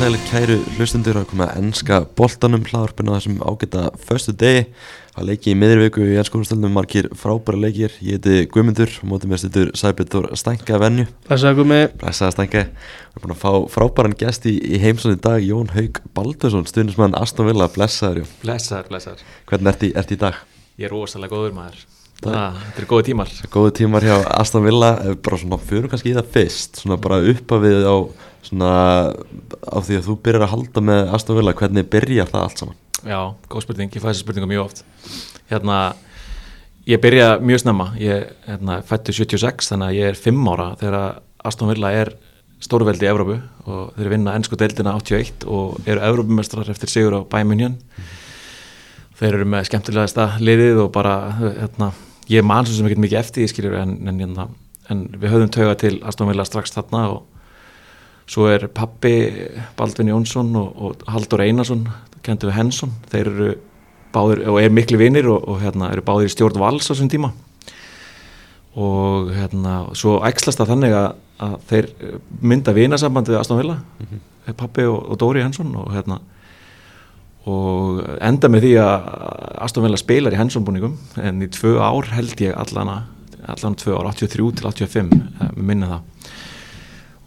sæli kæru hlustundur að koma að ennska boltanum hlaðarpina þessum ágæta föstu degi. Að leiki í miðurveiku í ennskóðumstöldum margir frábæra leikir. Ég heiti Guðmundur og mótið mér stuttur Sæbjörn Stænka venju. Blessaði Guðmi. Blessaði Stænka. Við erum búin að fá frábæran gest í, í heimsóni í dag Jón Haug Baldursson stundismann Aston Villa. Blessaður Blessaður, blessaður. Hvernig ert í, ert í dag? Ég er rosalega góður maður. Ah, þetta er góði tímar. Góði tímar hjá Aston Villa. Bara svona fyrir kannski í það fyrst svona bara uppa við á svona á því að þú byrjar að halda með Aston Villa hvernig byrjar það allt saman? Já, góð spurning, ég fæ þessi spurninga mjög oft. Hérna, ég byrja mjög snemma. Ég hérna, fættu 76 þannig að ég er 5 ára þegar Aston Villa er stórveldi í Evrópu og þeir vinna ennsku deildina 81 og eru Evrópumestrar eftir sigur á Bæmunjön þeir eru með skemmtilegasta liðið og bara hérna ég man svo sem ekki mikið eftir því skiljur en, en, en, en við höfðum tauga til Aston Villa strax þarna og svo er pappi Baldvin Jónsson og, og Haldur Einarsson kentu við Hensson, þeir eru báðir og er miklu vinir og, og hérna eru báðir í stjórn vals á þessum tíma. Og hérna svo ægslast það þannig að, að þeir mynda vinasambandi við Aston Villa mm -hmm. pappi og, og Dóri Hensson og hérna og enda með því að Aston Villa spilar í Hensson-búningum en í tvö ár held ég allana allan tvö ár, 83 til 85 eh, minna það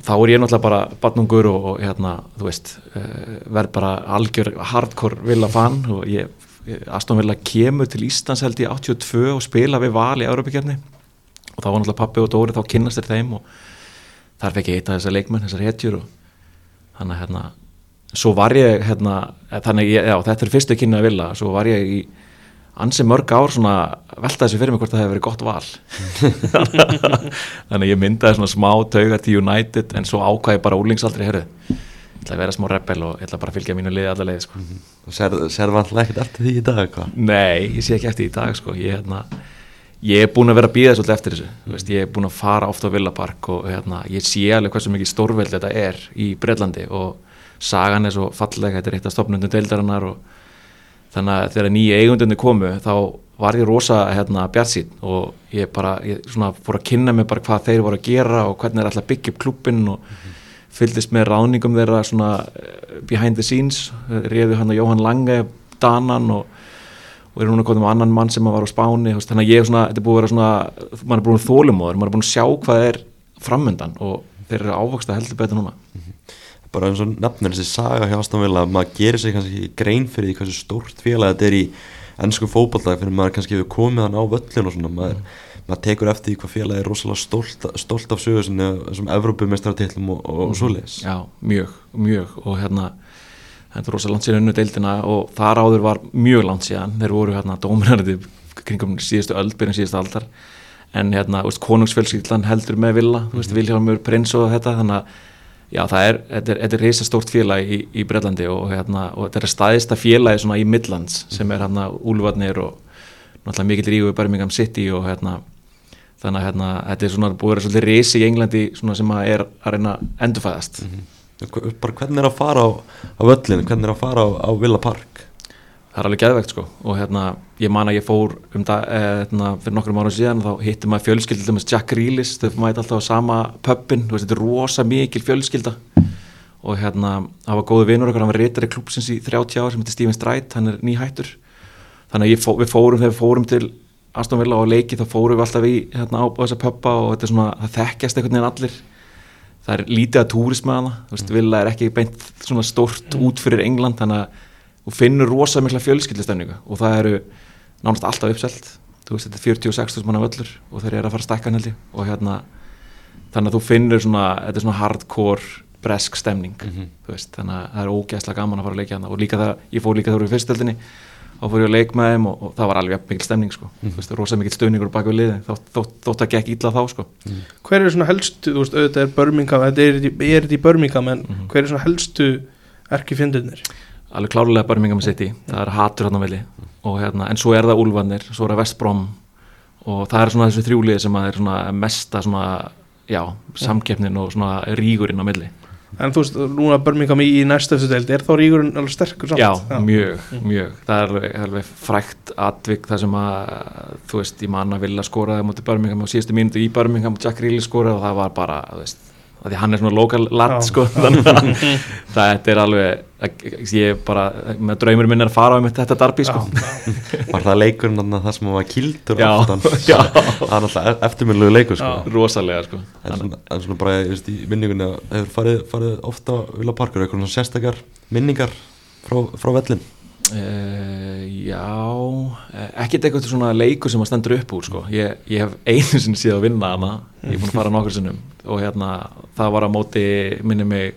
þá er ég náttúrulega bara batnungur og, og hérna, þú veist eh, verð bara algjör hardcore Villa fan og ég, Aston Villa kemur til Íslands held ég 82 og spila við val í Európa-kefni og þá var náttúrulega pappi og Dóri þá kynnast þér þeim og þar fekk ég eitt af þessar leikmenn, þessar hetjur og þannig að hérna svo var ég hérna, þannig ég, já, þetta er fyrstu kynna að vilja, svo var ég í ansi mörg ár svona velta þessu fyrir mig hvort það hefði verið gott val þannig ég myndaði svona smá tauga til United en svo ákvæði bara úlingsaldri herru, ég ætla að vera smá rebel og ég ætla bara að fylgja mínu liði allar leið sko. og ser, ser vantilega ekkert eftir því í dag eitthvað? Nei, ég sé ekki eftir því í dag sko. ég, hérna, ég er búin að vera að býða svolítið eftir þessu, mm. veist, ég er búin að fara ofta á Villapark og hérna, ég sé alveg hversu mikið stórveld þetta er í Breitlandi og sagan er svo fallega, þetta er eitt af stopnundum deildarinnar og þannig að þegar nýja eigundunni komu þá var ég rosa hérna bjarsýn og ég bara, ég svona fór að kynna mig bara hvað þeir voru að gera og hvernig þeir að byggja upp klubbin og mm -hmm. fylgist með ráningum þeirra svona behind the scenes, reyðu hann að Jóhann Lange Danan og og er núna komið með annan mann sem var á spáni þannig að ég svona, þetta er búið að vera svona mann er búin þólumóður, mann er búin að sjá hvað er framöndan og þeir eru ávoksta heldur betur núna. -hmm bara eins og nefnir þessi saga hjá Aston Villa maður gerir sig kannski grein fyrir því hversu stórt félag þetta er í ennsku fókbaldag fyrir maður kannski hefur komið hann á völlin og svona. Maður, mm. maður tekur eftir því hvað félag er rosalega stolt, stolt af sögur sem Evrópumestartillum og, og, og svoleiðis. Já, mjög, mjög. Og hérna þetta er rosalega langt síðan unnu deildina og þar áður var mjög langt síðan. Þeir voru hérna dóminarði kringum síðustu öll, byrjun síðustu aldar. En hérna, konungsfjölskyldan heldur með Villa, mm. Vilhelmur Prins og þetta þannig að Já, það er, þetta er, er reysastórt félag í, í Breitlandi og, hérna, og þetta er staðista félagi svona í Midlands sem er hérna Úlvarnir og náttúrulega mikill ríku í Birmingham City og hérna þannig að hérna, þetta er svona búið að vera svolítið reysi í Englandi svona sem að er að reyna endurfæðast. Mm -hmm. Hvernig er að fara á, á völlinu, hvernig er að fara á, á Villa Park? Það er alveg gæðvegt sko. Og hérna ég man að ég fór um það eh, hérna, fyrir nokkrum árum síðan og þá hittum maður fjölskylda með Jack Reelis, þau mæti alltaf á sama pöppin, þú veist þetta er rosa mikil fjölskylda. Og hérna það var góðu vinnur okkar, hann var reytari klúpsins í 30 ár sem heitir Steven Streit, hann er nýhættur. Þannig að fó, við fórum þegar við fórum til Aston Villa og leiki þá fórum við alltaf í hérna á, á þessa pöppa og þetta er svona það þekkjast einhvern veginn allir. Það er lítið að túrisma hana, þú veist, Villa er ekki beint svona stort út fyrir England þannig að og finnur rosa mikla fjölskyldistemningu og það eru nánast alltaf uppselt þú veist þetta er 46.000 manna völlur og þeir eru að fara að stakka nældi og hérna þannig að þú finnur svona, þetta er svona hardcore bresk stemning mm -hmm. veist, þannig að það er ógæslega gaman að fara að leikja hérna og líka það, ég fór líka þar úr fyrstöldinni og fór ég að leik með þeim og, og það var alveg mikil stemning sko, mm -hmm. veist, rosa mikil stöðningur bak við liði, þótt, þótt, þótt að gekk ítla þá sko. Mm -hmm. Hver eru svona helstu, þú veist, auðvitað er Birmingham, þetta er þetta í Birmingham en hver eru svona helstu erkifjöndirnir? Alveg klárulega Birmingham City það er hatur hann á velli hérna, en svo er það Úlvarnir, svo er það Vestbrom og það er svona þessu þrjúlið sem er mesta svona, já, samkeppnin og rígurinn á milli En þú veist, núna Birmingham í, í næstöfstu deild er þá rígurinn alveg sterkur samt? Já, já. mjög, mm. mjög það er alveg, alveg frækt atvik það sem að, þú veist, ég manna vilja skóraði motið Birmingham og síðustu mínutu í Birmingham Jack Reilly skóraði og það var bara, þú veist af því hann er svona lokal latt sko þannig að þetta er alveg ég bara, með draumur minn er að fara um þetta darbi sko. Var það leikurinn þarna það sem var kildur Já, aftan? Já. Það er náttúrulega eftirminnlegu leikur sko. Já. rosalega sko. En svona, en svona bara, ég veist, í minningunni hefur farið, farið ofta á Vila Parkur eitthvað svona sérstakar minningar frá, frá vellin Uh, já, eh, ekkert eitthvað svona leikur sem að stendur upp úr sko. ég, ég hef einu sinni síðan að vinna hana. Ég er búin að fara nokkur sinnum. Og hérna, það var á móti minni mig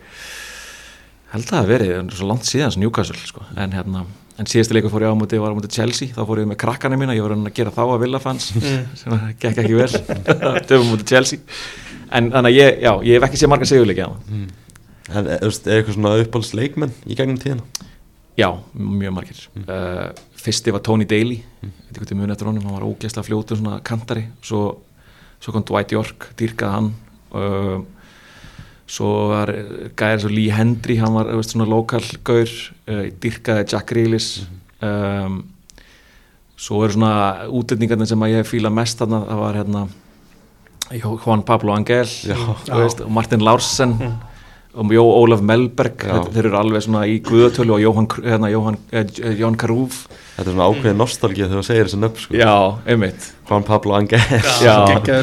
held að það verið, það er svo langt síðan sem Newcastle sko. en hérna, en síðasti leikur fór ég á móti var á móti Chelsea, þá fór ég með krakkana mína. Ég var að gera þá að Villafans sem að gekk ekki vel. Töfum móti Chelsea. En þannig að ég, já, ég hef ekki séð marga segjuleiki á það En eh, þú veist, er eitthvað svona uppáhalds leikmenn í gegnum tíðina? Já, mjög margir. Uh, Fyrsti var Tony Daly. Mm. veit ekki hvað þið muni eftir honum, hann var ógeðslega fljótur svona kantari, svo, svo kom Dwight York, dýrkaði hann. Uh, svo var gæðir svo Lee Hendry, hann var veist, svona lokal gaur, uh, dýrkaði Jack Grealish. Um, svo eru svona útlendingarnir sem ég fíla mest þarna, það var hérna Juan Pablo Angel veist, og Martin Larsen og Jó Ólaf Melberg Já. þeir, þeir eru alveg svona í guðatölu og Jóhann, hérna, Jóhann, eh, Jón Karúf. Þetta er svona ákveðin nostalgía þegar þú segir þessi nöfn sko. Já, einmitt. Juan Pablo Angel. Já.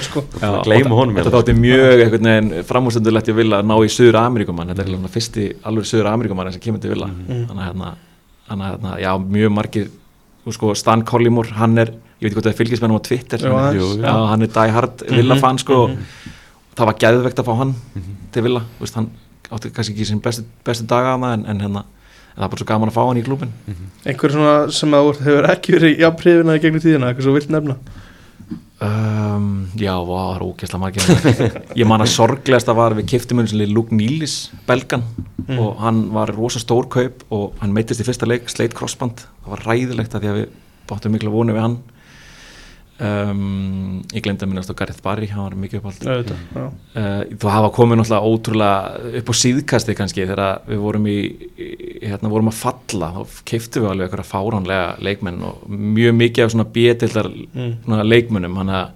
sko. Já, gleyma og honum þetta þátti mjög framústundulegt ég vilja að ná í Suður Ameríkumann þetta er mm. fyrsti alveg Suður Ameríkumann sem kemur til vilja þannig að hérna, þannig að hérna, já, mjög margir sko, Stan Collymore, hann er ég veit ekki hvað það er fylgismennum á Twitter Já, hann, jú, jú. já, hann er die hard villa fan sko, það var geðvegt að fá hann til villa, þú veist, hann átti kannski ekki sín bestu, bestu daga að það en, en hérna, það er bara svo gaman að fá hann í klúbin einhver svona sem að hefur ekki verið jafnpriðina í gegnum tíðina, eitthvað svo vilt nefna? Um, já, það er ógeðslega margir. Ég man að sorglegast að var við sinni Luke Nílis, belgan og hann var rosa stór kaup og hann meittist í fyrsta leik, sleit crossband. Það var ræðilegt að því að við báttum mikla vonu við hann um, ég glemdi að minnast á Gareth Barry hann var mikið uppáld uh, þú hafa komið náttúrulega ótrúlega upp á síðkasti kannski þegar við vorum í, í hérna vorum að falla þá keiftum við alveg eitthvað fáránlega leikmenn og mjög mikið af svona bjetildar Mm. svona leikmönnum þannig að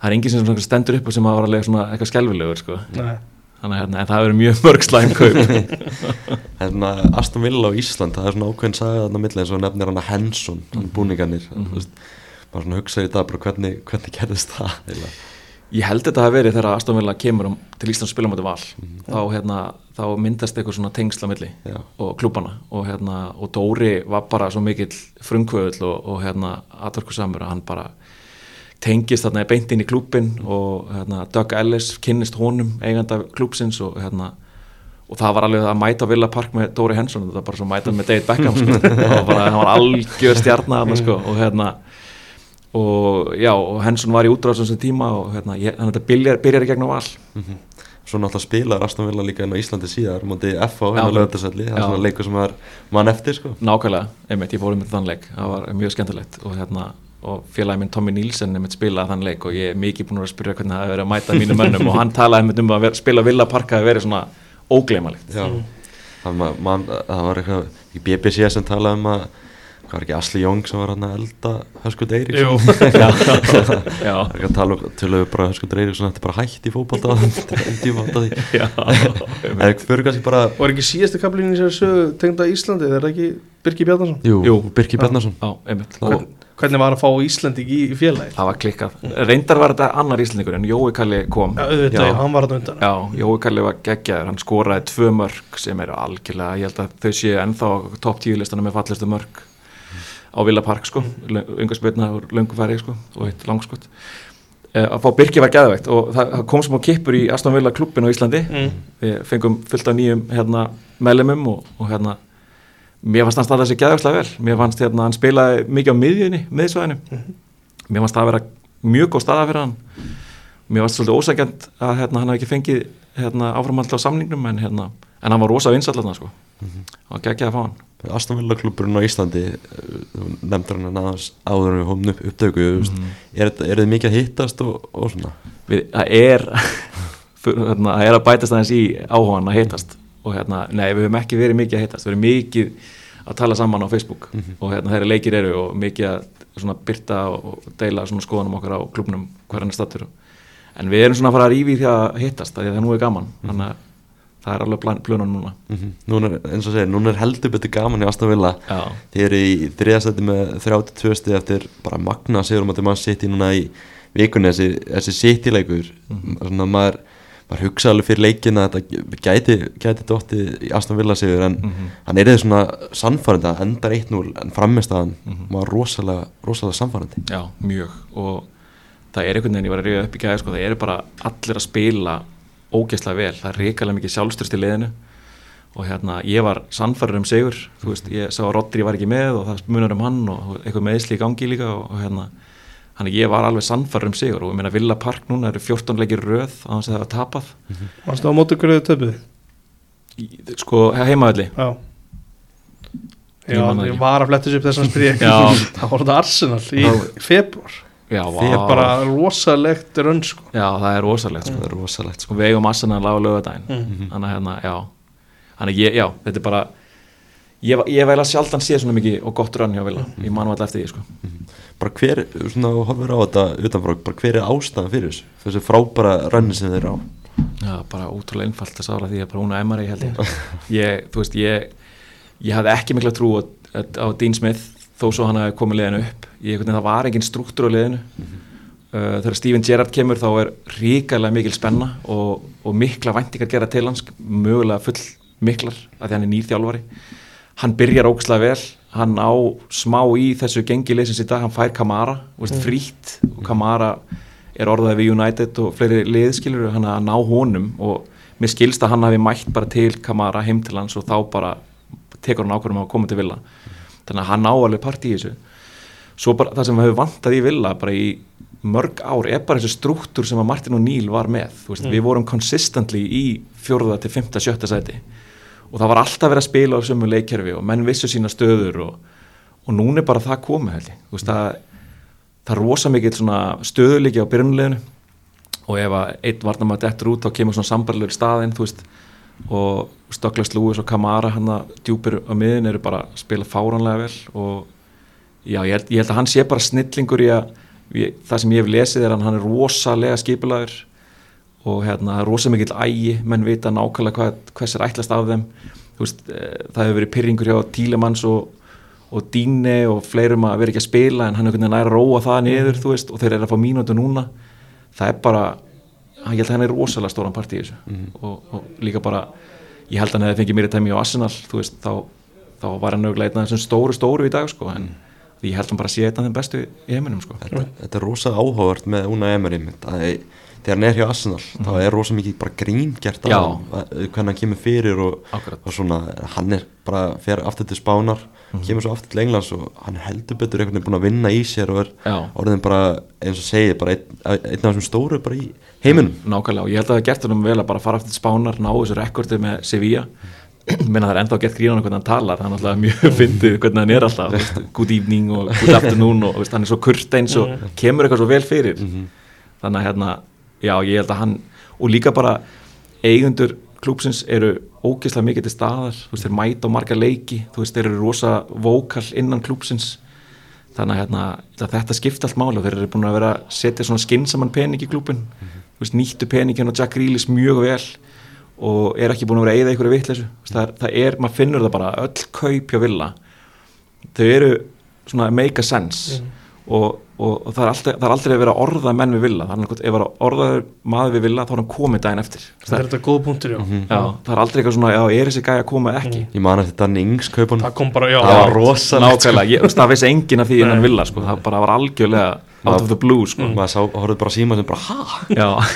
það er enginn sem stendur upp og sem að var alveg svona eitthvað skelfilegur sko. Nei. þannig að hérna, en það verið mjög mörg slæmkaup Það er svona Aston Villa á Ísland Það er svona ákveðin saga þarna milli eins og nefnir hann að Henson hann búningarnir þú veist, bara svona hugsa í dag bara hvernig, hvernig gerðist það eiginlega? ég held þetta að verið þegar Aston Villa kemur um, til Íslands spila mæti val þá, hérna, þá myndast eitthvað svona tengsla milli Já. og klúbana og, hérna, og Dóri var bara svo mikill frumkvöðul og, og hérna, atverkusamur að hann bara tengist þarna beint inn í klúbin og hérna, Doug Ellis kynnist honum eiganda klúbsins og hérna og það var alveg að mæta Villa Park með Dóri Hensson þetta var bara svo að mæta með David Beckham sko. og bara, hann var algjör stjarnar sko, og hérna og já, og Hensson var í útráðsum sem tíma og hérna, ég, þannig að þetta byrjar, byrjar í gegnum val. Svo náttúrulega spilaður Aston Villa líka inn á Íslandi síðar mútið FH hérna lögðarsælli það er svona leikur sem er mann eftir sko. Nákvæmlega, einmitt, ég fór um þann leik. Það var mjög skemmtilegt. Og hérna og félagi minn Tommy Nílsen einmitt spilaði þann leik og ég er mikið búin að spyrja hvernig það hefur verið að mæta mínu mönnum. Og hann talaði einmitt um að vera, spila Villa Park hafi verið svona ógleymalegt Já, það, man, man, það var eitthvað í BBC sem talaði um að hvað var ekki Asli Jóng sem var hann að elda Höskuld Eiríksson? Jú. já, já, Það er ekki að tala um til að bara Höskuld Eiríksson þetta er bara hætt í En það fyrir kannski bara var ekki síðasti kaplinn í sér sögu tengda Íslandi, er það ekki Birki Bjarnason? Jú, Jú. Birki og hvernig var að fá Íslandi í, í félagi það var klikkað. Reyndar var þetta annar íslendingur en Jói Kalli kom. Já, auðvitað, Já. já, hann var að undan. Já, Jói Kalli var geggjaður, hann skoraði tvö mörg sem eru algjörlega, ég held að þau séu ennþá á topp tíu listana með fallistu mörg á Villa Park sko, ungarspilna og löngufæri sko. Og eitt langskott Eh, að fá Birki var geðveikt og það það kom sem á kippur í Aston Villa klubbin á Íslandi. Mm. við fengum fullt af nýjum hérna, meðlemum og, og hérna mér fannst hann staðað sér geðvægslega vel. Mér fannst hérna, hann spilaði mikið á miðjunni miðsvæðinu, mér fannst það að vera mjög góð staða fyrir hann mér fannst svolítið ósækjant að hérna, hann hafi ekki fengið hérna, áframhaldi á samningnum en, hérna, en hann var rosa vinsallatna sko. og geggjaði að fá hann. Aston Villa klubburinn á Íslandi eh, þú nefndir hann aðeins áður við hófum upp upptöku mm er, þetta- er þið mikið að hittast og, og svona? Við, það er hérna, það er að bætast aðeins í áhugan að hittast og hérna, nei, við höfum ekki verið mikið að hittast við erum mikið að tala saman á Facebook og hérna, þeirra leikir eru og mikið að byrta og og deila skoðanum okkar á klubnum hver hann er stattur en við erum svona að fara að rífi því að hittast því að það nú er gaman. Þannig að það er alveg plönun núna. Mm Núna er, eins og segir, núna er heldur betur gaman í Aston Villa. Já, Þið eru í þriðastætti með 32 stið eftir bara magna sigur um að mann sitt í núna í vikunni. Þessi, þessi sitt í leikur svona maður, maður hugsa alveg fyrir leikin að þetta gæti, gæti dottið í Aston Villa sigur en Mhm. hann er eða svona sannfærandi að endar 1-0 en frammestaðan mm var rosalega, rosalega sannfærandi. Já, mjög. Og það er einhvern veginn, ég var að ríða upp í gæði sko, það eru bara allir að spila ógeðslega vel, það er reikalega mikið sjálfstyrst í liðinu. Og hérna, ég var sannfæður um sigur, þú veist, ég sá að Rodri var ekki með og það munar um hann og eitthvað meðsli í gangi líka og, og hérna hann ég var alveg sannfæður um sigur. Og ég meina Villa Park núna eru 14 leikir röð á þess að það var tapað á móti hverju þau töpuð? Í- sko, heimaðalli Já. Já, það ég var að fletta þessu upp þessan spyrja. Já. Það var þetta Arsenal í februar Það er bara rosalegt rönn sko. Já, það er rosalegt sko. það er rosalegt sko. við eigum Arsenal á lögadaginn Mm. þannig að hérna, já. Þannig að ég, já, þetta er bara ég, ég vel að sjaldan sé svona mikið og gott rönn hjá Villa, ég man alltaf eftir því sko. bara hver, svona horfir á þetta utanfrá, bara hver er ástæðan fyrir þessu? Þessu frábæra rönni sem þeir eru á? Já, bara útrúlega einfalt að sára því að bara hún að Emery held ég. Ég, þú veist, ég ég hafði ekki mikla trú á, á Dean Smith þó svo hann hafi komið liðinu upp ég, hvernig, það var engin struktúr á liðinu. Uh, þegar Steven Gerrard kemur þá er ríkalega mikil spenna og, og mikla væntingar gera til hans mögulega full miklar að því hann er nýrþjálfari hann byrjar ógslag vel hann á smá í þessu gengi leysins í dag, hann fær Kamara veist, frýtt og Kamara er orðaði við United og fleiri liðskilur hann að ná honum. Og mér skilst að hann hafi mætt bara til Kamara heim til hans og þá bara tekur hann ákvörðum að koma til Villa. Þannig að hann á alveg part í þessu svo bara það sem við hefur vantað í Villa bara í mörg ár er bara þessi struktúr sem að Martin og Neil var með veist, við vorum consistently í fjórða til fymta, sjötta sæti. Og það var alltaf verið að spila á sömu leikkerfi og menn vissu sína stöður og, og núna er bara það komið held ég. Veist, það, það er rosa mikill svona stöðuleiki á byrjunleginu og ef einn varnamætt dettur út þá kemur svona sambarlegur staðinn og Douglas Lewis og Kamara hann að djúpir á miðin eru bara að spila fáránlega vel og já, ég held, ég held að hann sé bara snillingur í að ég, það sem ég hef lesið er að hann er rosalega skipulagur og hérna, það er rosa mikill ægi menn vita nákvæmlega hvað, hvers er ætlast af þeim. Veist, eh, það hefur verið pyrringur hjá Tílemanns og, og Díne og fleirum að vera ekki að spila en hann er veginn að róa það niður þú veist, og þeir eru að fá mínútu núna. Það er bara, ég held að hann er rosalega stóran part í þessu. Og, og líka bara, ég held að hann hefði fengið mér í tæmi á Arsenal, þú veist, þá, þá var hann auðvitað einn af þessum stóru stóru í dag sko, en ég held að hann bara sé einn af þeim bestu í heiminum sko. þetta, þetta er rosa áhugavert með Una Emery að þegar hann er hjá Arsenal þá er rosa mikið bara grín gert á hann, að- hvernig hann kemur fyrir og, og svona, hann er bara fer aftur til Spánar, kemur svo aftur til Englands og hann heldur betur einhvern veginn búin að vinna í sér og er Já. orðin bara eins og segir, bara einn, einn af þessum stóru bara í heiminum. Nákvæmlega og ég held að það gert honum vel að bara fara aftur til spánar, ná þessu rekordi með Sevilla menna það er ennþá gert gríðan hvernig hann talar, það er náttúrulega mjög fyndið hvernig hann er alltaf, veist, good evening og good afternoon og veist, hann er svo kurteins og kemur eitthvað svo vel fyrir. Þannig að hérna, já ég held að hann og líka bara eigundur klúpsins eru ógeðslega mikið til staðar, þú veist, þeir mæta á marga leiki. Þú veist, þeir eru rosa vókal innan klúpsins þannig að hérna, að þetta skipta allt máli og þeir eru búin að vera að setja svona skinsaman pening í klúpin þú veist, nýttu peningin og Jack Grealish mjög vel og er ekki búin að vera að eyða einhverju vitleysu. Það, það er, maður finnur það bara öll kaup hjá villa þau eru svona make a sense. Og, og, og það, er alltaf, það er aldrei að vera að orða menn við villa. Þannig að ef það er orðaður maður við villa þá er hann komið daginn eftir. Það það, er þetta góð punktur, já. Já, það er aldrei eitthvað svona, já, er þessi gæja að koma ekki? Ég man eftir Danny Ings kaupan Það kom bara, já. Það var rosalegt, nákvæmlega, ég, þú veist, það vissi enginn af því innan villa sko. það bara var algjörlega out of the blue sko. maður sá, horfði bara síma sem bara, ha?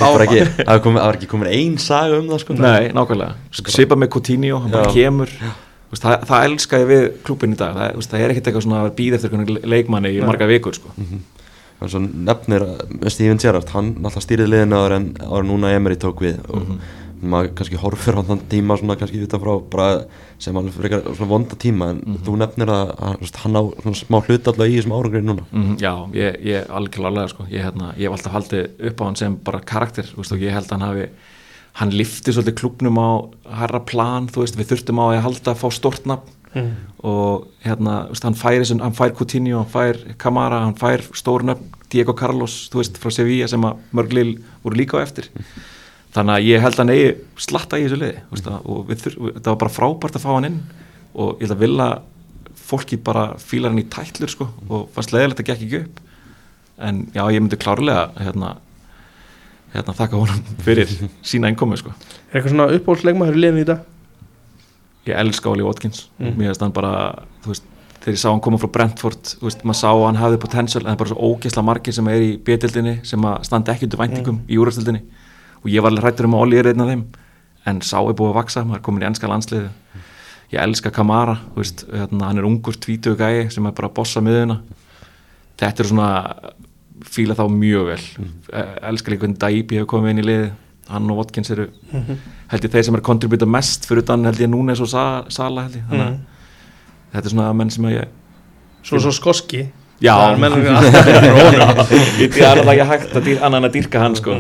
það var ekki, það var ekki komin ein saga um það sko. Nei, nákvæmlega, svipa með Coutinho hann bara kemur. Veist, það, það elska ég við klúbin í dag. Það, það er ekkert eitthvað svona að býða eftir leikmanni í marga vikur sko. hann svo nefnir að Steven Gerrard hann náttúrulega stýrið liðinu áður en, en núna Emery tók við og maður kannski horfir á þann tíma svona kannski utanfrá sem alveg frekar svona vonda tíma en þú nefnir að, hann á svona smá hlut alltaf í þessum árangri núna. Mm, Já, ég, algjörlega alveg sko. ég, hérna, ég hef alltaf haldið upp á hann sem bara karakter veist, og ég held að hann hafi hann lifti svolítið klubnum á herra plan, þú veist, við þurftum á að halda að fá stort nafn. Mm. og hérna, hann fær, fær Coutinho, hann fær Camara, hann fær stórnöfn, Diego Carlos, þú veist, frá Sevilla sem að mörglil voru líka á eftir. Þannig að ég held að hann eigi slatta í þessu liði veist, og við, það var bara frábært að fá hann inn. Og ég held að vilja fólki bara fílar hann í tætlur sko, og fannst leiðilegt að gekk ekki upp. En já, ég myndi klárlega hérna, hérna þakka honum fyrir sína innkomi sko. Er eitthvað svona uppáhaldsleikmaður í liðinu í dag? ég elska Oli Watkins Mm. mér finnst hann bara, þú veist þegar ég sá hann koma frá Brentford, þú veist, maður sá að hann hafði potential, en það er bara svo ógeðsla margir sem er í B-dildinni, sem að standa ekki undir væntingum í úrastildinni og ég var alveg hrættur um að Oli er einn af þeim en sá er búið að vaksa, maður er komin í ennska landsliðu ég elska Kamara þú veist, hérna, hann er ungur, tvítugu gæi sem er bara að bossa miðuna þetta er svona fíla þá mjög vel. Mm. elska líka hvernig Daibi hefur komið inn í liði hann og Watkins eru held ég þeir sem er kontributa mest fyrir utan held ég núna eins og Sa- Sala held ég. Þannig að þetta er svona menn sem að ég Svo svo skoski. Já, ég er alltaf ekki hægt að annan að dýrka hann sko.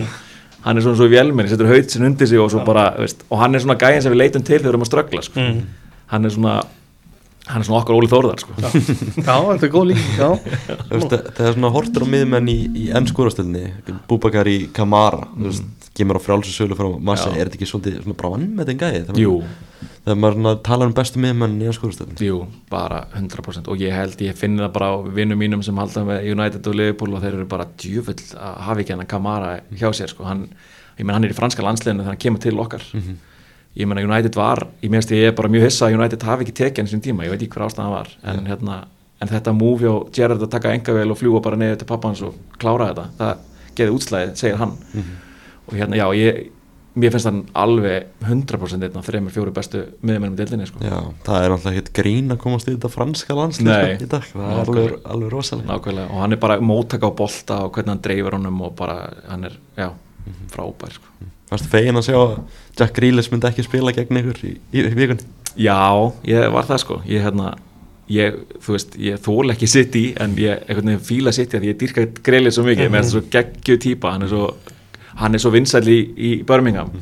Hann er svona svo í vélmenni, setur haut sinn undir sig og svo bara, veist, og hann er svona gæðin sem við leitum til þegar við erum að ströggla sko. Mm. hann er svona hann er svona okkar Óli Þórðar sko. Já, þetta er góð lík Já, Þú veist, það er svona hortur á miðmenn í, í ennskúrastöldinni Búbakar í Kamara þú veist, kemur á frjálsu sölu frá Massa, Já. er þetta ekki svolítið svona bara vann með þeim gæði þegar Jú, maður- þegar maður svona talar um bestu miðmenn í ennskúrastöldinni jú, bara 100% og ég held, ég finni það bara á vinnum mínum sem halda með United og Liverpool og þeir eru bara djúfull að hafa ekki hennar Kamara hjá sér sko. hann, ég menn hann er í franska landsleginu þegar hann kemur til okkar ég menna United var, ég meðast ég er bara mjög hissa að United hafi ekki tekið hann sín tíma, ég veit ekki hver ástæðan var en, hérna, en þetta move hjá Gerrard að taka engavél og fljúa bara neður til pappa hans og klára þetta, það geði útslæðið segir hann. Og hérna já, ég mér finnst hann alveg 100% einn af þreymur fjóru bestu miðmennum í deildinni sko. Já, það er náttúrulega ekkert grín að komast í þetta franska landslið Nei. sko, í dag, það er alveg, alveg rosalega nákvæmlega, og hann er bara móttaka á bolta og hvernig hann dreifur honum og bara hann er, já, frábær sko. Varstu fegin að sjá að Jack Grealish myndi ekki spila gegn ykkur í, í, í vikunni? Já, ég var það sko. Ég, hérna, ég, þú veist, ég þól ekki sitt í en ég fíla sitt í að ég dýrka greilið svo mikið, með þess að svo geggju típa. Hann er svo, er svo vinsæll í, í Birmingham,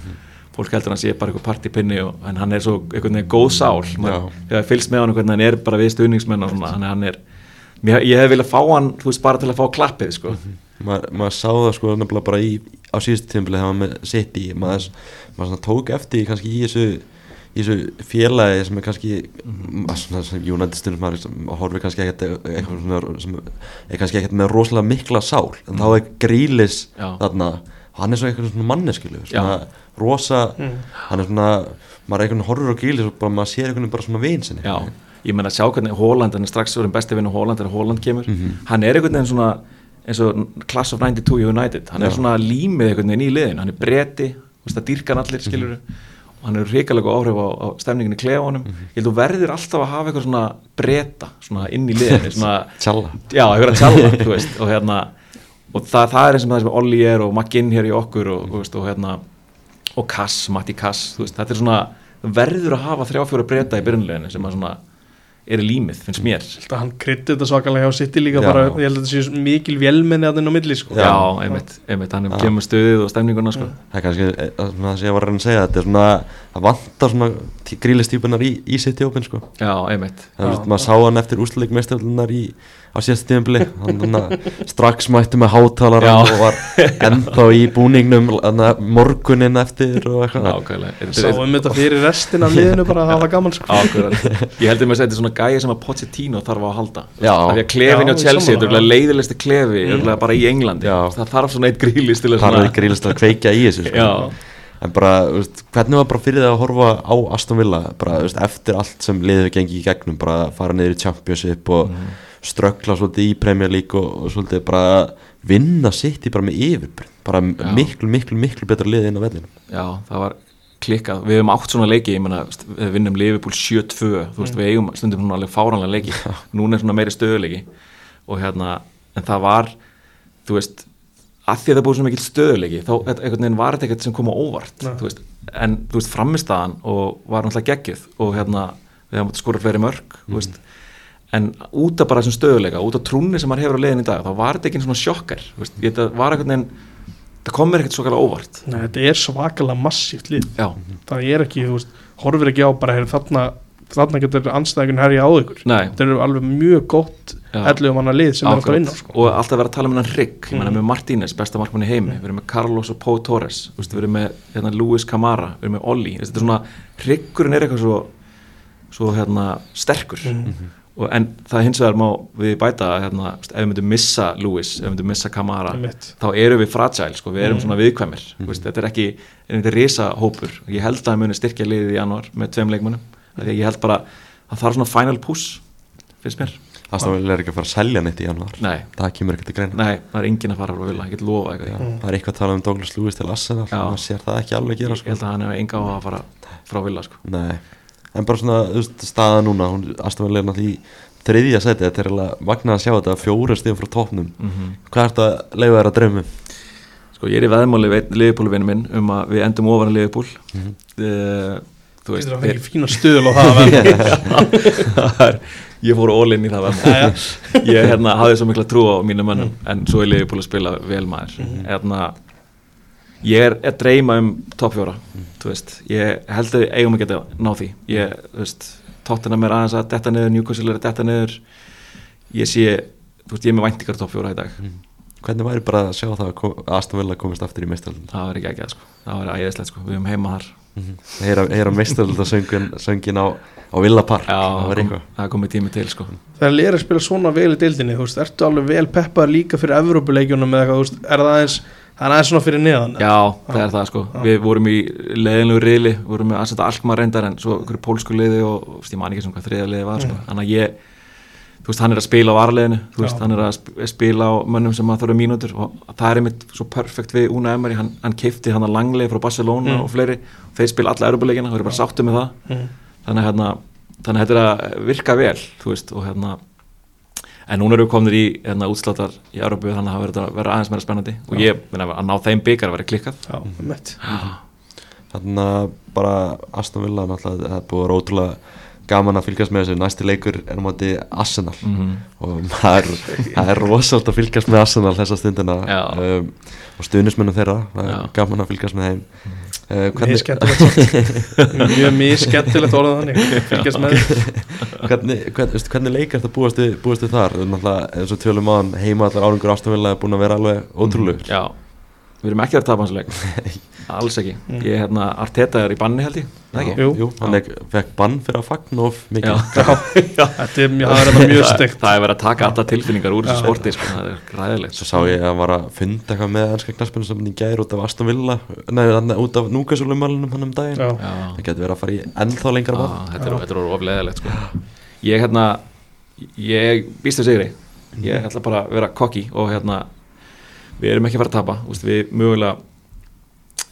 fólk heldur hann sé bara eitthvað partypinni, og, en hann er svo veginn góð sál, maður hefur fylgst með hann hvernig hann er bara við stuðningsmenn og svona hann, er, mér, ég hef viljað fá hann þú veist, bara til að fá klappið sko. Ma, maður sá það sko nefnilega bara í, á síðustu tímabili þegar maður með sitt í maður, maður svona tók eftir kannski í þessu í þessu félagi sem er kannski sem United stundum maður sem horfir kannski ekkert sem er kannski ekkert með rosalega mikla sál en þá er Grílis Já. þarna og hann er svo eitthvað svona manneskilu svona Já. rosa hann er svona maður er eitthvað horfir á Grílis og bara maður sér eitthvað bara svona vin sinni Já, ég menna að sjá hvernig Holland, hann er strax verið besti vinnu Holland þegar Holland kemur, hann er einhvern veginn svona eins og Class of 92 í United, hann er Já. svona límið einhvern veginn í liðin, hann er bretti, þú veist að dýrkan allir skilur og hann er hrikalega áhrif á, á stemningin í klefunum, ég held þú verður alltaf að hafa eitthvað svona bretta svona inn í liðin, svona Tjalla. Já, eitthvað að tjalla, þú veist, og hérna og það, það er eins og það sem Olli er og McGinn hér í okkur og, og, veist, og hérna og Kass, Matti Kass, veist, þetta er svona verður að hafa þrjá fjóra breyta í byrjunleginu sem að svona er límið, finnst mér hann krytti þetta svakalega hjá City líka bara, ég held að þetta sé mikil vélmenni að inn á milli sko. já, einmitt, einmitt, hann er kemur stuðið og stemninguna sko. það er kannski eh, það sem það ég var að reyna að segja þetta er svona að vantar svona grílistýpunar í, í sitt í opin sko já, einmitt maður sá hann eftir úsleik meðstöflunar í á hann strax mætti með hátalara og var ennþá í búningnum morgunin eftir og eitthvað nákvæmlega Sáum þetta fyrir restin af liðinu bara að hafa gaman sko. Ég heldur með að þetta er svona gæja sem að Pochettino þarf að halda Já. af því að klefin á Chelsea, er já. leiðilegsti klefi mm. bara í Englandi, Já. það þarf svona eitt grílis til er grílist að kveikja í þessu sko. En bara, veist, hvernig var bara fyrir það að horfa á Aston Villa? Bara, veist, eftir allt sem liðið gengi í gegnum bara fara niður í Championship og Mhm. ströggla svolítið í Premier League og, og svolítið bara vinna sitt í bara með yfirbreynd bara Já. miklu, miklu, miklu betra liðið inn á vellinum. Já, það var klikkað, við hefum átt svona leiki ég veist, við vinnum Liverpool 7-2 þú veist, við eigum stundum svona alveg fáranlega leiki. Núna er svona meiri stöðuleiki og hérna, en það var þú veist, að því að það búið svona mikil stöðuleiki, þá var þetta ekkert sem kom á óvart, þú veist. En þú veist, framistaðan og var náttúrulega geggjuð og hérna, við hefum skora fleiri mörg veist, en út af bara þessum stöðuleika, út af trúnni sem maður hefur á leiðin í dag, þá var þetta ekki svona sjokkar það var einhvern veginn það kom mér ekkert svo kala óvart. Nei, þetta er svakalega massíft lið. Já, það er ekki, þú veist, horfir ekki á bara þarna, þarna getur anstæðingun herja á ykkur. Nei, þetta eru alveg mjög gott já. 11 manna lið sem er alltaf inn á sko. og alltaf vera að tala um ég meina Mm. með Martínez, besta markmann í heimi. Við erum með Carlos og Pau Torres. Þú veist, við erum með hérna, Luis Camara, við erum með Olli. Þetta er svona, Riggurinn er eitthvað svo svo hérna sterkur. Mm. og, en það hins vegar má við bæta hérna, þú veist, ef við myndum missa Luis, ef við myndum missa Camara þá erum við fragile, sko, við erum Mm. svona viðkvæmir. Mm. veist, þetta er ekki, er þetta risa hópur ég held að það muni styrkja liðið í janúar með tveim leikmunum, því að ég held bara að það er svona final push finnst mér, Aston Villa er ekki að fara að selja neitt í januar nei. Það kemur ekki til greina. Nei, það er enginn að fara frá vilja, ég get lofa eitthvað. Já, Það er eitthvað að tala um Douglas Lewis til Arsenal. Maður sér það ekki alveg gera ég sko. held að hann hefur enga á að fara frá vilja sko. Nei, en bara svona þú veist, staða núna, hún Villa er náttúrulega í þriðja seti, þetta er alveg magnað að sjá þetta fjóra stíðum frá topnum mm Hvað er þetta að leifa þér að draumum? Sko, ég er í veðmáli við liðbúluvinu minn um að við endum ofan að liðbúl Mhm. uh, Þú veist það fengið fína stuðul á það er, ég fór all in í það verð ég hérna, hafði svo mikla trú á mínu mönnum en svo er liðbúl að spila vel maður. Hérna, ég er að dreyma um topp fjóra þú veist, ég held að við eigum að geta ná því. Ég, þú veist, tóttina mér aðeins að detta niður, Newcastle er að detta niður. Ég sé, þú veist, ég er með væntingar topp fjóra í dag. Hvernig væri bara að sjá það að Aston Villa komist aftur í meistaröldin? það var ekki ekki að sko, það var æðislegt sko. Við erum heima þar, Heyra, heyra meistarölda söngin, söngin á, á Villa Park. Já, það það var kom, það komið tími til sko. Þegar lið er að spila svona vel í deildinni þú veist, ertu alveg vel peppar líka fyrir Evrópuleikjunum eða eitthvað, þú veist, er það aðeins það er aðeins svona fyrir neðan Já, það er það sko. Við vorum í leiðinlegu riðli Við vorum með aðsetta Alkmaar reyndar En svo ykkur pólsku liði og ég man ekki sem hvað þriða liði var sko. Þannig að ég Þú veist, hann er að spila á varleginu Þú veist, Já. hann er að sp- spila á mönnum sem að þurfa mínútur Og það er einmitt svo perfekt við Una Emery Hann, hann keipti hann að langlega frá Barcelona Mm. og fleiri Þeir spila alla erubuleikina Það eru bara sáttu með það mm. Þannig að hérna Þannig að þetta er að virka vel Þú veist, og hérna En núna eru við komnir í hérna, útsláttar í Európu þannig að það verður að vera aðeins meira spennandi og ég, minna, að ná þeim byggar að vera klikkað já, mitt Þannig að bara Aston Villa náttúrulega það er búið ótrúlega gaman að fylgjast með þessu. Næsti leikur er á móti Arsenal. Mm og maður, það er rosalega að fylgjast með Arsenal þessa stundina. Um, og stuðnismennum þeirra það er gaman að fylgjast með þeim. Uh, mjög hvernig, skemmtilegt mjög mjög skemmtilegt orðað þannig. Fylgjast með. Hvernig, hvern, veistu, hvernig leikar þetta búast við, búast við þar? Náttúrulega eins og tölum á hann heima allar Villa er búin að vera alveg ótrúlegur. Já, við erum ekki að tapa hans leik. Alls ekki. Mm. Ég, hérna, Arteta er í banni held ég. Það ekki? Jú. Jú, hann er, fekk bann fyrir að fagna of mikið. Er það er mjög steikt Það er verið að taka alltaf tilfinningar úr þessu sporti sko, Það er ræðilegt Svo sá ég að hann var að funda eitthvað með ennska knarspinu sem hann í gær út af Aston Villa. Nei, þarna út af núkasúlumælunum hann um daginn. Það getur verið að fara í ennþá lengra Já, bann þetta er, þetta er ofleðilegt sko. Ég hérna Ég býst þess Við erum ekki að fara að tapa úst, Við mögulega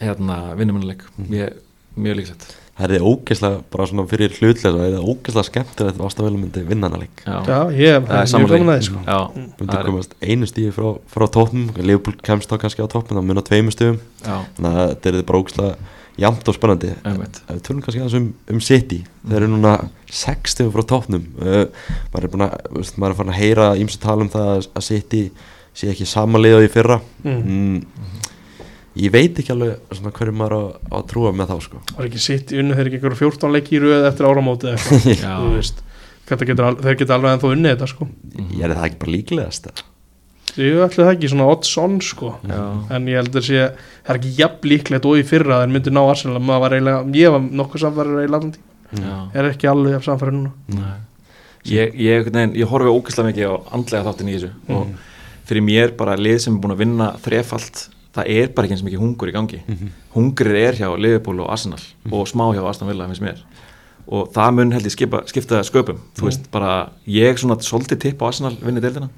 hérna, vinnum hennar leik. Ég- Mjög líksett Það er ógeðslega bara svona fyrir hlutlega Það er ógeðslega skemmtilegt að Aston Villa myndi vinna hana leik. Já, ég Það er mjög að því sko. Já, Myndi er- komast einu stíði frá, frá toppnum Leopold kemst þá kannski á toppnum Það mun á tveimu stíðum já, Þannig að þetta er bara ógeðslega jæmt og spennandi. Við tölum kannski aðeins um, um City Þeir eru núna 60 frá toppnum. Uh, maður, er búin að, maður er farin að heyra ímsu tala um það að- að City sé ekki samanlega í fyrra. Mm. mm. Ég veit ekki alveg svona, hverju maður á, á að trúa með þá sko. var ekki sitt í unnu þeir ekki einhverjum 14 leiki í röð eftir áramóti þeir geta alveg ennþá unnið þetta sko. Ég er það ekki bara líklegast ég ætla það ekki svona odds on sko. En ég held að sé það er ekki jafn líklegt og í fyrra að þeir myndu ná Arsenal. Maður var eiginlega, ég var nokkuð samfæður í landi, já. Er ekki alveg jafn samfæður núna. Nei. Ég, ég, ég horfi ógeðslega mikið á andlega þáttin í þessu og fyrir mér bara lið sem er búin að vinna þrefalt, það er bara ekki eins mikið hungur í gangi. Hungrið er hjá Liverpool og Arsenal og smá hjá Aston Villa finnst mér. Og það mun held ég skipa, skipta sköpum. Þú veist bara, ég svona svolítið tipp á Arsenal vinni deildina.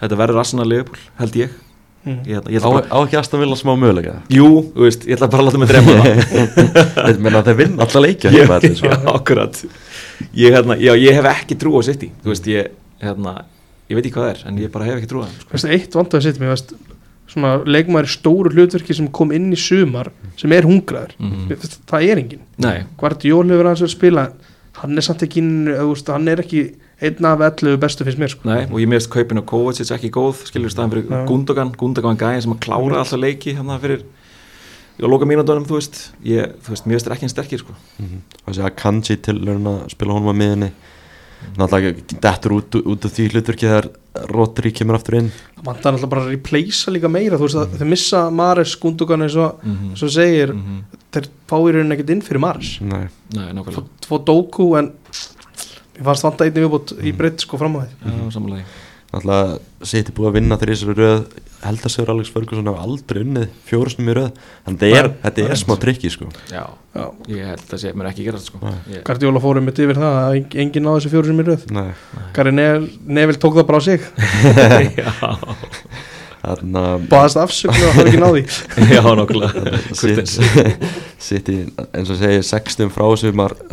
Þetta verður Arsenal Liverpool held ég. Mm. ég, ég á, bara, á ekki Aston Villa smá möguleika? Jú, þú veist, ég ætla bara að láta mig drema það. Menna að þeir vinna alltaf leikja akkurat. Ég, hérna, já, ég hef ekki trú á City. Þú veist, ég, hérna, ég veit ekki hvað það er en ég bara hef ekki trú á það sko. Veistu, eitt vandaði sitt mér veist, svona leikmaður stóru hlutverki sem kom inn í sumar sem er hungraður Mhm. Mér finnst það er engin nei, Guardiol hefur aðeins verið að spila hann er samt ekki inn, þú veist, hann er ekki einn af 11 bestu finnst mér sko. nei, og ég meðist kaupin og Kovacic ekki góð skilur staðan fyrir Já. Gundogan Gundogan gæðin sem að klára alltaf leiki hérna fyrir á loka mínúndunum, þú veist ég, þú veist, mér veist er ekki einn sterkir sko. og þessi Akanji til að spila honum á miðinni náttúrulega dettur út, út af því hluturki þegar Rodri kemur aftur inn. Það vantar náttúrulega bara að replacea líka meira þú veist að þeir missa Mares Gundogan eins og Mhm. svo segir, Mhm. þeir fá í rauninni ekkert inn fyrir Mares Nei, Nei, nákvæmlega. Fór Doku en mér fannst vanta einnig viðbútt í breytt sko fram á því. Já, samanlega náttúrulega City búið að vinna þegar í þessari röð held að segur Alex Ferguson hafa aldrei unnið fjórusnum í röð. Er, Nei, þetta það er er smá trikki sko. Já, Já. ég held að sé, mér ekki gerast sko. Gardiola fórum mitt yfir það að eng- enginn náði þessu fjóru sem í röð. Nei, Gary Neville, Neville tók það bara á sig. Baðast afsöknu og hafa ekki náði já, nákvæmlega. Kurteis. City eins og segir 60 frá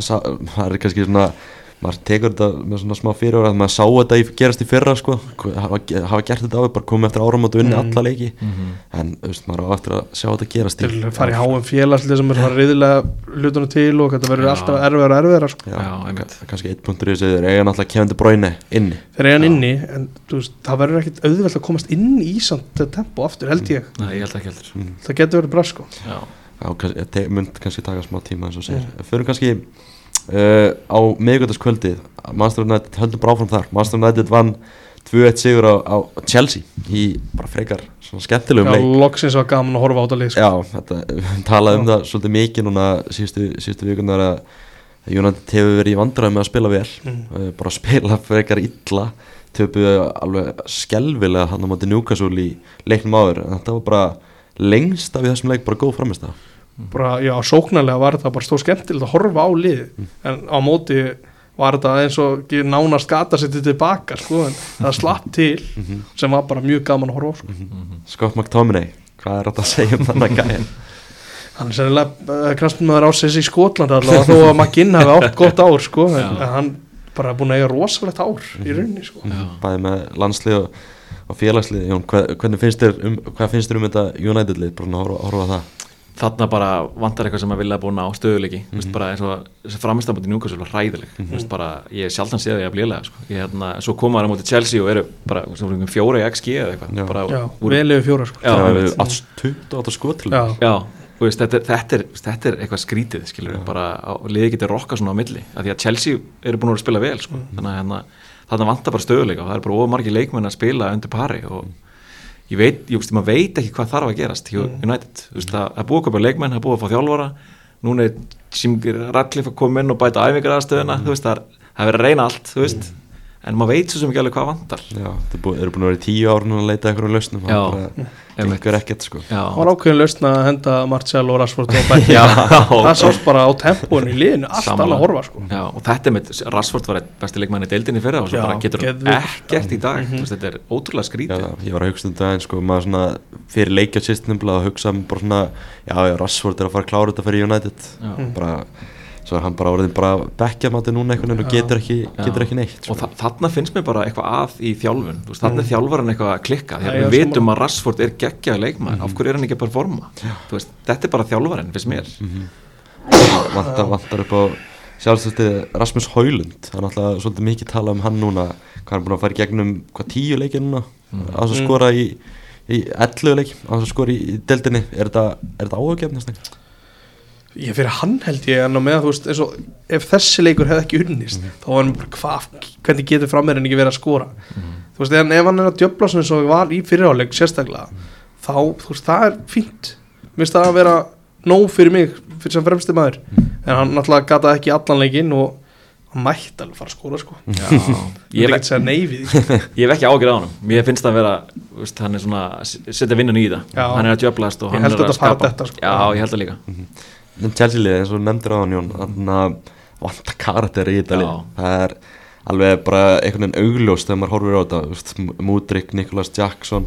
sá- maður er kannski svona maður tekur þetta með svona smá fyrir að maður sá þetta í, gerast í fyrra sko. Hafa, hafa gert þetta áður, bara komið eftir áram og unni Mm. alla leiki. Mhm. en þú veist, maður á eftir að sjá þetta gerast til að fara í háum félagslið sem er fara riðilega hlutunum til og þetta verður alltaf erfiðar og erfiðar sko. Já, Já, kannski eitt punktur í þessu er eiga náttúrulega Kevin De Bruyne inni. Þeir eiga inni en veist, það verður ekkit auðvelt að komast inn í samt tempo aftur held ég. Nei, ég held ekki heldur. Mm. það getur verið bra sko. Já, Já, kannski, te, mynd kannski taka smá tíma eins og segir. Mm. Förum kannski uh, á miðgöldaskvöldið Manchester United, höldum bara áfram þar. Manchester United vann 2-1 sigur á, á Chelsea í bara frekar svona skemmtilegum Já, leik. loksins var gaman að horfa á lið sko. Já, þetta, við talaðum um það svolítið mikið núna síðustu, síðustu vikunar að United hefur verið í vandræði með að spila vel. Mm. uh, bara að spila frekar illa töpuðu alveg skelvilega hann á móti Newcastle í leiknum áður. En þetta var bara lengst af þessum leik bara góð framist það bara, já, sóknarlega var þetta bara stóð skemmtilegt að horfa á lið. En á móti var þetta eins og nánast gata sér tilbaka sko, en það slapp til sem var bara mjög gaman að horfa á sko. Scott McTominay, hvað er þetta að segja um þannig gæðin? hann er sennilega uh, knastmæður ásins í Skotland allavega þó að McGinn hefði átt gott ár sko, en, en hann bara búin að eiga rosalegt ár í rauninni sko. Bæði með landslið og, og félagslið. Jón, hvað, hvernig finnst þér um, hvað finnst þér um þetta United-lið, bara horfa, horfa á það Þarna bara vantar eitthvað sem að vilja búin á stöðuleiki mm Mhm. bara eins og framistambandi njúkastul var hræðileg mm -hmm. bara, ég sjaldan séð það ég að blíðlega sko. ég hérna, svo koma það á móti Chelsea og eru bara fjóra í XG eða eitthvað Já. bara, já, úr, vel yfir fjóra sko. Já, einmitt. við alls 28 skot til já, já þú veist, þetta, er- þetta, er, þetta er eitthvað skrítið skilur, bara liðið getur rokka svona á milli af því að Chelsea eru búin að að spila vel sko. þannig að hérna, þarna vantar bara stöðuleika og það er bara ofumargi leikmenn að spila undir pari og ég veit, ég veist, maður veit ekki hvað þarf að gerast hjá United, þú veist, það er búið að köpa leikmenn, það er búið að fá þjálfara. Núna er Simgir Radcliffe að koma inn og bæta æfingar aðstöðuna, þú veist, það er, það er verið að reyna allt, þú veist en maður veit svo sem ekki alveg hvað vantar. Já, það búið, eru búin að vera í tíu ár núna að leita eitthvað lausnum Já. það gengur ekkert sko. Já, það var ákveðin lausn að henda Marcel og Rashford og Já. það sást bara á tempóinu í liðinu allt annað að horfa sko. Já, og þetta með Rashford var einn besti leikmann í deildinni fyrra og svo Já, bara getur hann ekkert í dag. Mm þetta er ótrúlega Já, skrítið ég var að hugsa um þetta en sko maður svona fyrir leikja sýstinum að hugsa um bara svona já, já, Rashford er að fara klára þetta fyrir United. Já. bara, svo er hann bara orðin bara bekkjamáti núna einhvern veginn og getur ekki, getur ekki neitt sko. og þa þarna finnst mér bara eitthvað að í þjálfun. Þú veist, þarna er þjálfarinn eitthvað að klikka. Þegar Já, við sammála. að Rashford er geggjaði leikmann af hverju er hann ekki að performa? Þú veist, þetta er bara þjálfarinn, finnst mér. Vantar, vantar upp á sjálfstöldið Rasmus Haulund það er náttúrulega svolítið mikið tala um hann núna hvað hann er búin að fara í gegnum hvað tíu leikir núna? Á þess að skora í, í 11 leik, að skora í, í deildinni. Er þetta, er þetta áhugjefnast ég fyrir hann held ég en á meðan þú veist eins og ef þessi leikur hefði ekki unnist þá var hann bara hvað, hvernig getur frammeirinn ekki verið að skora? Þú veist en ef hann er að svona eins og var í fyriráleik sérstaklega þá þú veist það er fínt. Mér finnst það að vera nóg fyrir mig fyrir sem fremsti maður. En hann náttúrulega gata ekki allan leikinn og hann mætti alveg fara að skora sko. Já, ég ég hef ekki segja sko. ég hef ekki ágjörð á hann mér finnst það að vera, veist, hann er svona að setja vinnun í það, Já. hann er að djöblast og Ég hann er að skapa. sko. Já, ég held það líka en Chelsea liðið eins og nefndir á hann Jón þannig að vanta karakter í þetta lið það er alveg bara einhvern veginn augljóst þegar maður horfir á þetta þú veist, Mudrik, Nicholas Jackson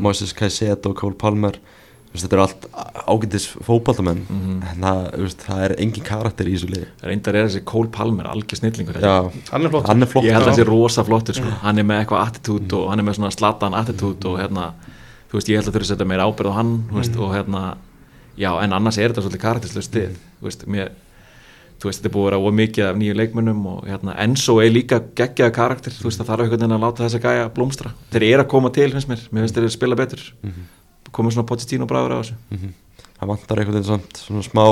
Moises Caicedo, Cole Palmer þetta eru allt ágætis fótballtamenn Mhm. en það, þú veist, það er engin karakter í þessu liði. Reyndar er þessi Cole Palmer algjör snillingur Já, hann er flott hann er flott ég held að það sé rosa flottur sko. hann er með eitthvað attitút og hann er með svona slatan attitút og hérna þú veist ég held að þurfa að setja meira ábyrð á hann þú veist, og hérna já en annars er þetta svolítið karakterslöð stið þú veist mér þú veist þetta er búið að vera ómikið af nýju leikmönnum og hérna Enzo er líka geggjaða karakter þú veist það þarf einhvern veginn að láta þessa gæja blómstra. Þeir eru að koma til finnst mér. Mér finnst þeir eru að spila betur. Komið svona Pochettino bræður á þessu. Það vantar einhvern veginn samt svona smá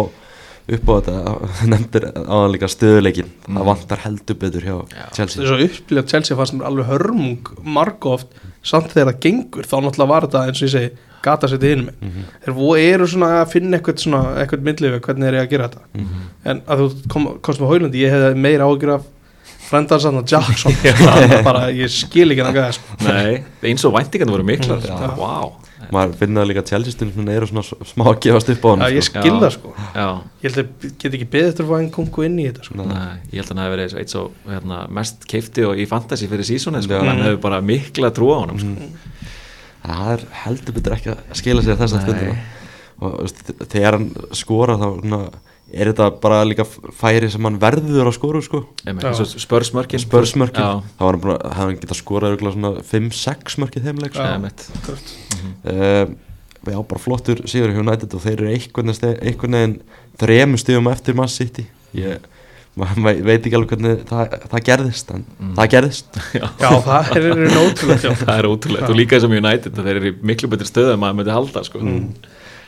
upp á þetta nefndir áðan líka stöðuleikin Mm. það vantar heldur betur hjá Já. Chelsea. Þess að upplýja Chelsea fannst mér alveg hörmung margóft samt þegar það gengur. Þá náttúrulega var þetta eins og ég segi gata sér til hinum mm Mhm. þeir eru svona að finna eitthvað svona eitthvað myndlið hvernig er ég að gera þetta Mhm. en að þú kom, komst með Hólandi ég hefði meira ágjur af frendansann og Jackson bara, ég skil ekki hann að sko. Nei, eins og væntingarnir voru miklar Mm, wow. maður finnur líka að Chelsea stundum eru svona smá að gefast upp á hann Já, ég sko. skil Já. það sko Já, ég held að get ekki beðið eftir að fá einn kongu inn í þetta sko. Nei, ég held að hann hefði verið eitt svo hérna, mest keifti og í fantasy fyrir sísónu sko. Hann hefði bara mikla trú á honum sko. Það er heldur betur ekki að skila sér þess að stundina og þú veist, þegar hann skora þá svona, er þetta bara líka færi sem hann verður að skora sko. Og spörsmörkin. Spörsmörkin, þá var hann búin að hann getað skorað örugglega svona 5-6 mörkið þeimleik sko. Uh, já, bara flottur sigur hjá United og þeir eru einhvern veginn, þremu stigum eftir Man City. Ég ma ma veit ekki alveg hvernig það, það gerðist en Mm. það gerðist. Já, það er já. það er ótrúlegt. Og líka eins og mjög United að þeir eru miklu betri stöðu en maður myndi halda sko. Mm.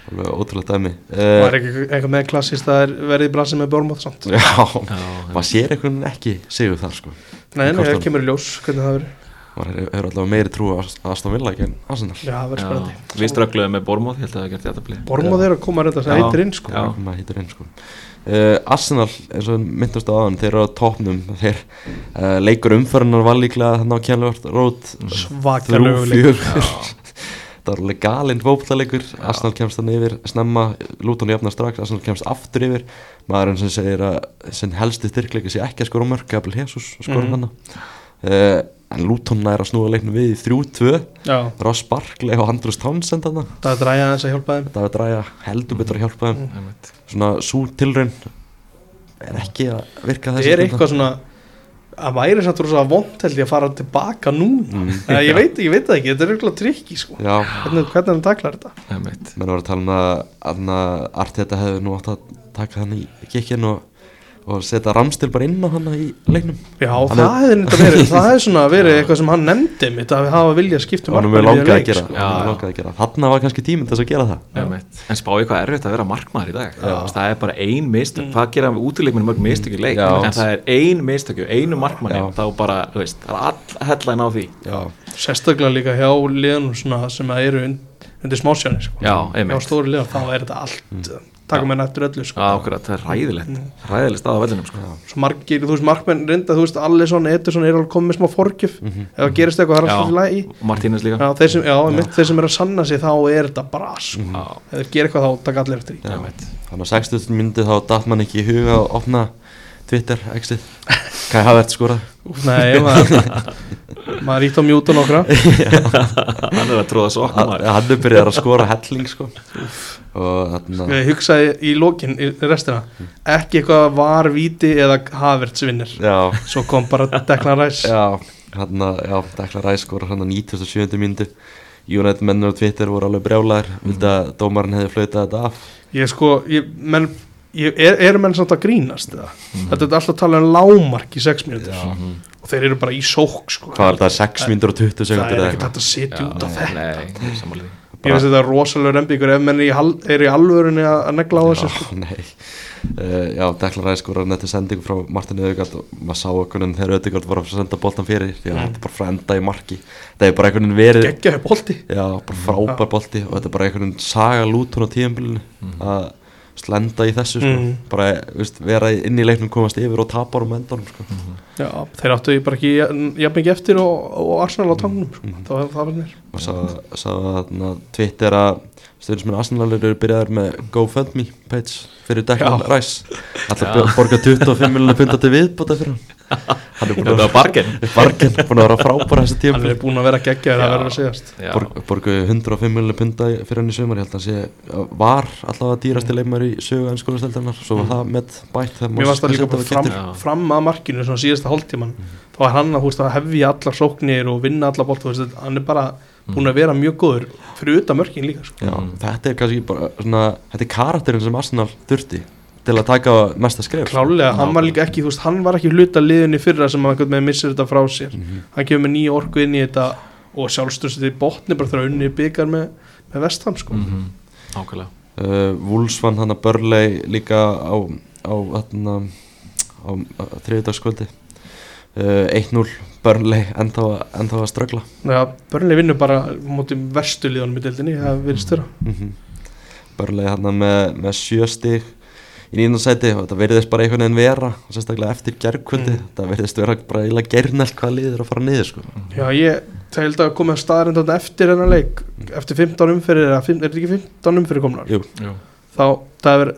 alveg ótrúlega dæmi. Það er uh, ekki eitthvað með klassist að það er verið í bransi með Bormóð samt? Já, Já, maður sér einhvern veginn ekki sigur þar sko. Nei, nei, það kemur í ljós hvernig það verður. Maður hefur allavega meiri trú á Aston Villa ekki en Arsenal. Já, það verður spennandi. Við ströggluðum með Bormóð, ég held að það gert þetta blið Bormóð er að koma að reynda Já. það heitir inn sko Uh, Arsenal, eins og myndast á aðan þeir eru á topnum þeir uh, leikur umförunar var líklega þannig á kjænlega rót svakalegu þrjú, leikur. það var alveg galinn fótballleikur Arsenal kemst þannig yfir snemma. Luton jafnar strax, Arsenal kemst aftur yfir. Maðurinn sem segir að helsti styrkleika sé ekki að skora mörg Gabriel Jesus skora Mhm. mm. uh, en Luton nær að snúa leiknum við í 3-2 já, Ross Barkley og Andrus Townsend þarna. Það er dræja þess að hjálpa þeim. Það var dræja heldur betur að hjálpa þeim. Einmitt. svona svo tilraun er ekki að virka það þessi er eitthvað svona að væri samt rosa vond held ég að fara tilbaka nú. Mm. mm. ég, veit, ég veit það ekki, þetta er eitthvað trikki sko. já, hvernig, hvernig hann taklar þetta? Menn var að tala um að, að Arteta hefði nú átt að taka hann í kikkin og, og setja Ramstil bara inn á hann í leiknum já, Hann það hefði nýtt að verið það hefði svona verið eitthvað sem hann nefndi mitt að hafa vilja að skipta um markmann er í leik, að gera sko. Já, hann já. langaði að gera þarna var kannski tíminn til þess að gera það Einmitt. En spáði hvað erfitt að vera markmaður í dag Já. Það er bara ein mistök Hvað gera við útileikminu mörg mistök í leik Já. En það er ein mistök, einu markmanni Já. Þá bara, þú veist, það er all hellæn á því já, sérstaklega líka hjá svona sem að eru und, undir smásjáni sko. Já, hjá stóri liðan þá er þetta allt taka menn eftir öllu sko. Já, okkur, það er ræðilegt Ræðilegt stað á vellinum sko. svo margir, þú veist, markmenn reynda þú veist, Allison, Ederson er alveg komið með smá forgjöf Mhm. ef það gerist eitthvað, það er alltaf í lagi Martínez líka já, þeir sem, já, já. þeir sem er að sanna sig þá er þetta bras sko. Já, ef þeir gera eitthvað þá taka allir eftir í þannig að 60 myndi þá datt mann ekki í huga að opna Twitter, exit. Hvað hafa þetta skorað nei, maður maður ítt á mjúta nokkra. Hann er að tróða svo hann er byrjað að skora helling sko. Og þarna ég hugsaði í lokin í restina. Ekki eitthvað var víti eða Havertz vinnir. Já, svo kom bara Declan Rice. Já, hann að, já, Dekla Ræs skora hann að 97. myndu United mennur á Twitter voru alveg brjálæðir vildi að dómarinn hefði flautað þetta af. Ég sko, ég, menn ég, er, eru menn samt að grínast eða? þetta er alltaf að tala um lámark í 6 mínútur. Og þeir eru bara í sók sko. Hvað var þetta, 6 myndur og 20 það sekundur er eða ekkert að setja út á þetta. Nei, samanlega ég veist þetta er rosalega rembíkur ef menn eru í, hal- eru í alvörunni að, að negla á þessu sko. Nei. Uh, Já, Dekla Ræs skora nætti sendingu frá Martin Öðugard og maður sá okkur en þegar Öðugard var að senda boltan fyrir því að þetta er bara frá enda í marki. Það er bara einhvern veginn verið geggjaði bolti. Já, bara frábær bolti og þetta er bara einhvern veginn saga lútun á tíðanbílinu að slenda í þessu sko. Mhm. bara veist, vera inn í leiknum komast yfir og tapar um endanum sko. já, þeir áttu bara ekki jafn mikið eftir og, og Arsenal á tangnum sko. Mhm. það, það var mér og sá, sá að Twitter að stundismenn Arsenal eru byrjaðar með GoFundMe page fyrir Declan. Rice. Alltaf borga 25 miljonar punta til viðbóta fyrir hann. Hann er búin að var bargin bargin, búin að vera frábæra þessi tíum hann er búin að vera geggjaður að vera að segjast. Borgu 105 miljonar punta fyrir hann í sumar. Ég held að hann sé var allavega dýrasti leikmar í sögu ennskólasteldarnar svo var það með bætt þegar mér varst það líka bara var fram, fram að markinu svona síðasta hálftíman þá er hann að, að hefja allar sóknir og vinna allar bolt búin að vera mjög góður fyrir utan mörkin líka sko. Já, Mm. þetta er kannski bara svona, þetta er karakterin sem Arsenal þurfti til að taka næsta skref klálega, hann var líka ekki þú veist, hann var ekki hluta liðinni fyrra sem hann með missir þetta frá sér Mhm. hann kemur með nýja orku inn í þetta og sjálfstöðsett í botni bara þegar unni byggar með, með vestam sko. Mhm. Nákvæmlega uh, Wolves vann hann að Börlei líka á, á, á, á, á þriðdagskvöldi 1-0 Börnlei ennþá, ennþá að ströggla Já, Börnlei vinnur bara mútið verstu liðanum í deildinni, það virðist vera mm -hmm. Börnlei hann með, með sjö stig í nýjum sæti og þetta verðist bara einhvern veginn vera sérstaklega eftir gerðkvöldi Mm. þetta verðist vera bara eiginlega gerðnælt hvað liður að fara niður sko. Já, ég held að koma að staðarind þarna eftir hennar leik eftir 15 umferðir, er þetta ekki 15 umferðir komnar? Jú. Jú. Þá, það er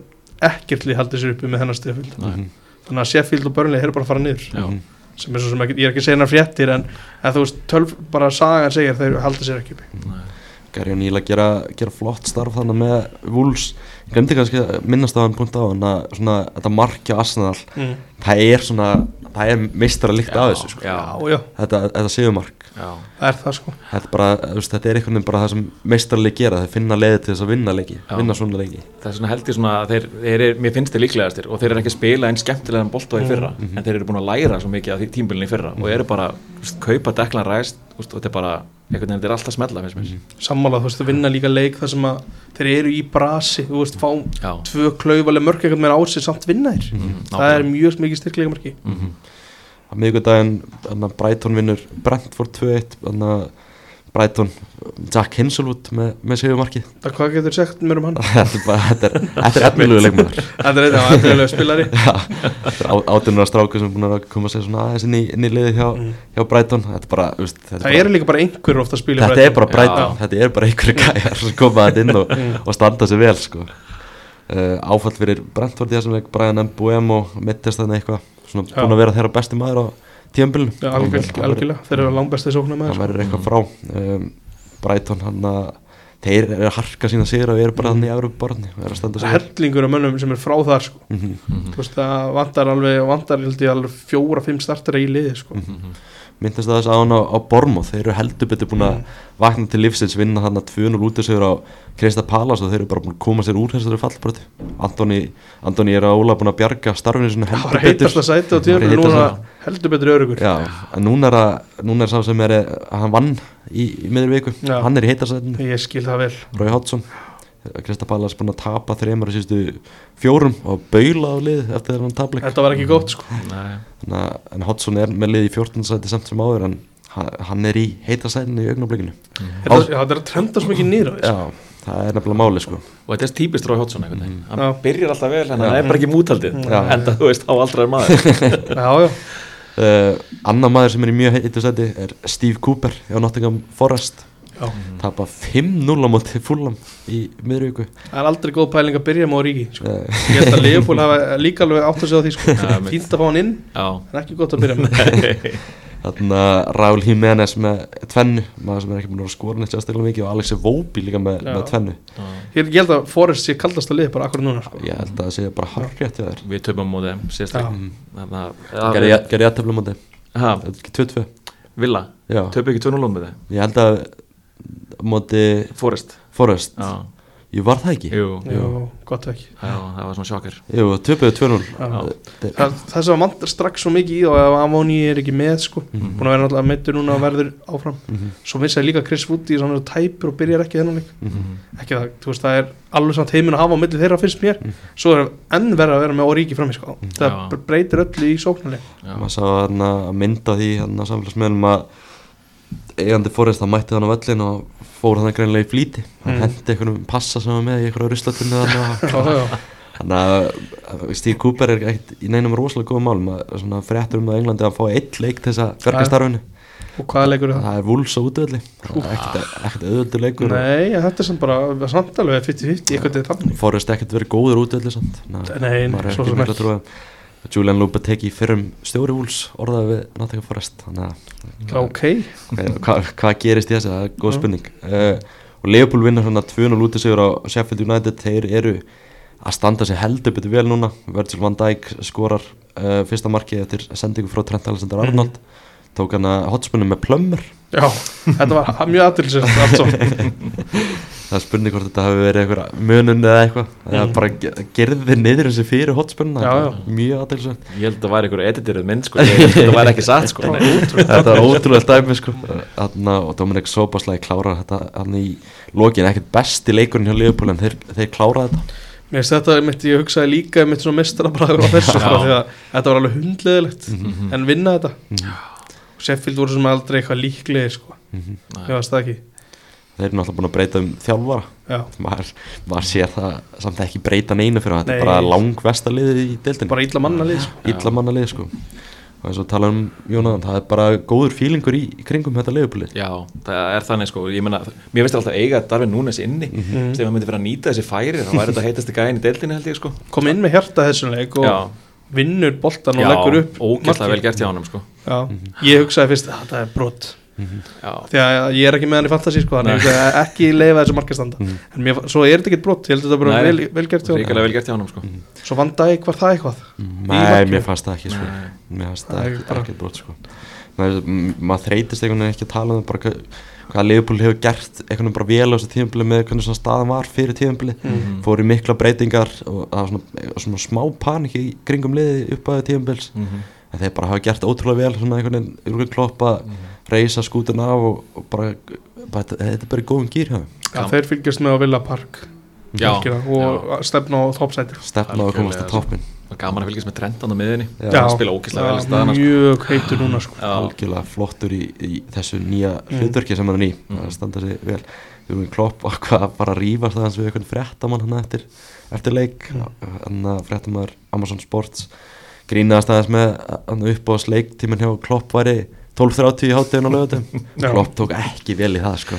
ekkert lið haldið sér uppi með hennar Sheffield Nei. Mhm. þannig að Sheffield og Burnley eru bara að fara niður Já. Sem er svo sem ekki, ég er ekki hennar fréttir en, en þú veist, tölv, bara sagan segir þeir halda sér ekki Nei. Gary O'Neill að gera, gera flott starf þannig með ég glemdi kannski minnast á hann punkt á hann að svona, þetta markja Arsenal mm. það er svona, það er meistara líkt af þessu sko. Já, Já, já, þetta, þetta séu mark já, það er það sko. Þetta bara, veist, þetta er einhvern veginn bara það sem meistarlega gera, þeir finna leiði til þess að vinna leiki Já. vinna svona leiki. Það er svona held ég svona að þeir, þeir er, mér finnst þeir líklegastir og þeir eru ekki að spila einn skemmtilegan bolta í fyrra Mhm. en þeir eru búin að læra svo mikið af tímbilin í fyrra og eru bara, þú veist, kaupa deklan ræst og þetta er bara, einhvern veginn, þetta er alltaf smetla finnst mér. Sammálað, þú veist, að vinna líka leik þar sem að þeir eru í brasi, þú veist, fá Já, tvö klaufaleg mörk eitthvað meira á sig samt vinna þér Mhm, það er mjög mikið styrklega marki Mhm. á miðgudaginn, Brighton vinnur Brentford 2-1 þannig að Brighton, Jack Hinselwood með, með segumarkið það hvað getur sagt mér um hann? Þetta er bara, er, þetta er efnilegu leikmaður. Þetta er aðeinslega spilari. Átunar stráku sem er búin að koma sér svona aðeins inn í, inn í liði hjá, Mm. hjá Brighton. Þetta er bara, veist, þetta það eru líka bara einhverjur ofta að spila þetta er bara Brighton, Já. þetta er bara einhverju gæjar sem koma þetta inn og, Mm. og standa sér vel sko. uh, áfall fyrir Brentford í þessum leik Brian Mbuemo mittist þarna eitthvað svona búin að vera þeirra besti maður á algjör, algjörlega, þeir eru langbæsti sóknar með það verður eitthvað frá um, Brighton hann að þeir eru að harka sína sigra og eru bara hann í sér er hellingur af mönnum sem er frá þar sko. mm -hmm. Mhm. þú veist það vantar alveg vantar held ég alveg fjóra, fimm startara í liði sko. Mhm. Myndast það þess að hann á, á Bormoth þeir eru heldur betur búin að Mm. vakna til lífsins vinna hann að 2-0 út sigur á Krista Palas og þeir eru bara búin að koma sér úr þessari fallbröti Antoni, Antoni er að Óla búin að bjarga starfinu það var heldur betur. heitast að og Það var tíðanbíl núna heldur betur örugur Já, en núna er, að, núna er sá sem er að hann vann í, í miður viku. Hann er í heitasætinu, ég skil það vel. Rói Hodson Krista Palas búin að tapa þreymur fjórum og baula á lið eftir þennan tapleik þetta var ekki gott sko. Nei. Þannig að- en Hodson er með lið í 14. sæti samt sem áður en hann, er í heitasætinu í augnablikinu þetta, já, þetta er að trenda svo mikið nýra sko. Já, það er nefnilega máli sko og þetta er típist Rói einhvern veginn hann Já. byrjar alltaf vel, hann er bara ekki mútaldið Já. enda þú veist á aldrei maður já, já, uh, Annar maður sem er í mjög heitu sæti er Steve Cooper hjá Nottingham Forest. Tapa 5-0 á móti fúlam í miður viku það er aldrei góð pæling að byrja með Origi sko. ég held að Leopold hafa líka alveg átt að segja á því sko. Fínt að fá hann inn já, en ekki gott að byrja með Þannig að Raúl Jiménez með tvennu maður sem er ekki búin að skora neitt sérstaklega mikið og Alexi Vóbi líka með, með tvennu. Ég, ég held að Forrest sé kaldast að liða bara akkur núna sko. ég held að það sé bara harfrétt við töfum á móti að Gerði ég- gerði ég að tefla móti. Ha, Þetta er ekki 2-2 Villa, töfum ekki 2-0 með þeim? Ég held að á móti Forrest, Forest. Já, Ég var það ekki? Jú, já, gott ekki. Já, það var svona sjokkar Jú, töpuðu 2-0 Já. Þetta er- Það, það sem vantar strax svo mikið í og ef Amoni er ekki með sko Mhm. búin að vera náttúrulega meittur núna og verður áfram. Mhm, svo vissi líka Chris Woody sem er tæpur og byrjar ekki þennan leik. Mhm. ekki það, þú veist, það er alveg samt heiminn að hafa á milli þeirra finnst mér. Mhm. svo er enn verið að vera með Origi fram í sko það Já. breytir öllu í sóknarleik. Já, maður sá þarna að mynda því þarna samfélagsmiðlum að eigandi Forrest það mætti þannig á völlin og fór þannig greinlega í flýti. Hann Mm. hendi einhvernum passa sem var með í einhverju ruslatunni þannig að Steve Cooper er ekkert í neinum rosalega góðum málum að fréttur um það á Englandi að hann fái eitt leik til þess að verka starfinu. Og hvaða leikur er það? það er Wolves á útvöldi. Ekkert auðvöldur leikur. Nei, þetta er sem bara samt alveg 50-50, eitthvað til þannig Forrest ekkert verið góður útvöldi samt. Nei, svo sem ekki Julian Lopetegui fyrrum stjóri Wolves orðaði við Nottingham Forest. Þannig að Ok, hvað hva, gerist í þessu, það er góð spurning. Uh, og Leopold vinna svona 2-0 út sigur á Sheffield United, þeir eru að standa sig heldur betur vel núna. Virgil van Dijk skorar uh, fyrsta markið eftir sendingu frá Trent Alexander Arnold. Tók hann að hotspunni með plömmur. Já, þetta var mjög aðtilsett allt svo það er spurning hvort þetta hafi verið eitthvað munun eða eitthvað. Það er bara ge- gerði niður þessi fyrir hotspunna mjög aðeinsvægt Ég held að það væri einhver editiruð mynd sko, það væri ekki satt sko. Nei. þetta var ótrúlega dæmi sko. Þarna, og Dominik Sobaslæg klárar þetta hann í lokin, ekkert besti leikurinn hjá Liverpool en þeir, þeir klára þetta. Mér finnst þetta, mitt, ég hugsaði líka mitt svona mestarabræður á þessu sko, því að þetta var alveg hundleðilegt en vinna þetta. Og Sheffield voru sem aldrei eitthvað líklegir sko. ég veist það ekki þeir eru náttúrulega búin að breyta um þjálfara. Já. maður, maður sér það samt ekki breyta neinu fyrir hann, þetta er bara langvesta liðið í deildin bara illa manna lið sko. illa manna lið sko. Og eins og tala um Jónaðan, það er bara góður fílingur í, í kringum þetta liðupulið Já, það er þannig sko, ég meina, mér finnst alltaf eiga Darvin Núnes inni, mm þegar maður myndi vera að nýta þessi færi, þá væri þetta heitasti gæðin í deildinni held ég sko. Kom inn með hjarta þessum leik og Já. vinnur boltan og Já, leggur upp ógæslega markið. vel gert hjá honum sko. Já. ég hugsaði fyrst að þetta er brot Já, því að ég er ekki með hann í fantasy sko, þannig Nei. ég hugsaði ekki leifa þessu markastanda en mér, svo er þetta ekki brot, ég held að þetta bara Nei. vel, vel gert hjá honum. ríkilega vel gert hjá honum sko svo Van Dijk var það eitthvað Nei, markinu. mér fannst það ekki sko. Nei. Mér fannst Það það er ekki, bara- ekki brot sko. maður, þreytist einhvern veginn ekki að tala um bara hvað, hvað Liverpool hefur gert einhvern veginn bara vel á þessu tíðanbili með hvernig svona staðan var fyrir tíðanbili Mhm. fór í mikla breytingar og það var svona, svona smá panik í kringum liði upp að tíðanbils Mhm. en þeir bara hafa gert ótrúlega vel svona einhvern veginn Klopp að reysa skútin af og, og bara, bara þetta þetta er bara í góðum gýr. Já, þeir fylgjast með á Villa Park Já, og stefna á toppsæti stefna að komast á toppin og gaman að fylgjast með Trentan á miðinni Já. hann spila ógæslega vel í Já, staðana sko. mjög heitur núna sko. Já, algjörlega flottur í, í þessu nýja Mm. hlutverki sem hann er í Mm. það standa sig vel Jürgen Klopp og hvað bara að rífast aðeins við einhvern fréttamann hann eftir, eftir leik Mm. hann að fréttamaður Amazon Sports grínaðast aðeins með hann upp á sleiktíminn hjá Klopp væri 12.30 í háttegin á lögutum. Klopp tók ekki vel í það sko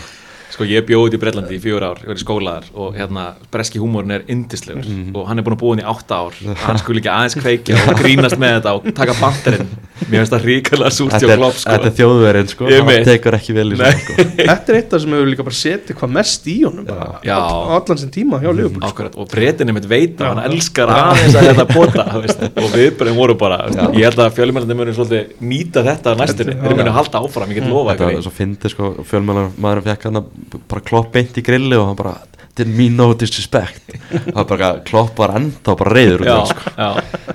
sko ég bjóði í Breitlandi í fjögur ár, ég var í skólaðar og hérna, breski húmórin er indislegur Mhm. og hann er búin að búa hann í átta ár. Hann skulle ekki aðeins kveikja og grínast með þetta og taka banterinn mér finnst það ríkala súrt hjá er, klopp sko. þetta er þjóðverðin sko. Veit. tekur ekki vel í það sko. Þetta er eitt af sem hefur líka bara setið hvað mest í honum bara, allan sem tíma hjá Liverpool sko. Akkurat, og breytinni mitt veit að Já. hann elskar aðeins að þetta bota þú veist, og viðbröðin voru bara ég held að fjölmjölandi munu þetta á Þetta- þetta sko hann að bara klopp beint í grilli og hann bara didn't mean no disrespect. Það var bara klopp var ennþá bara reyður út já, sko. já,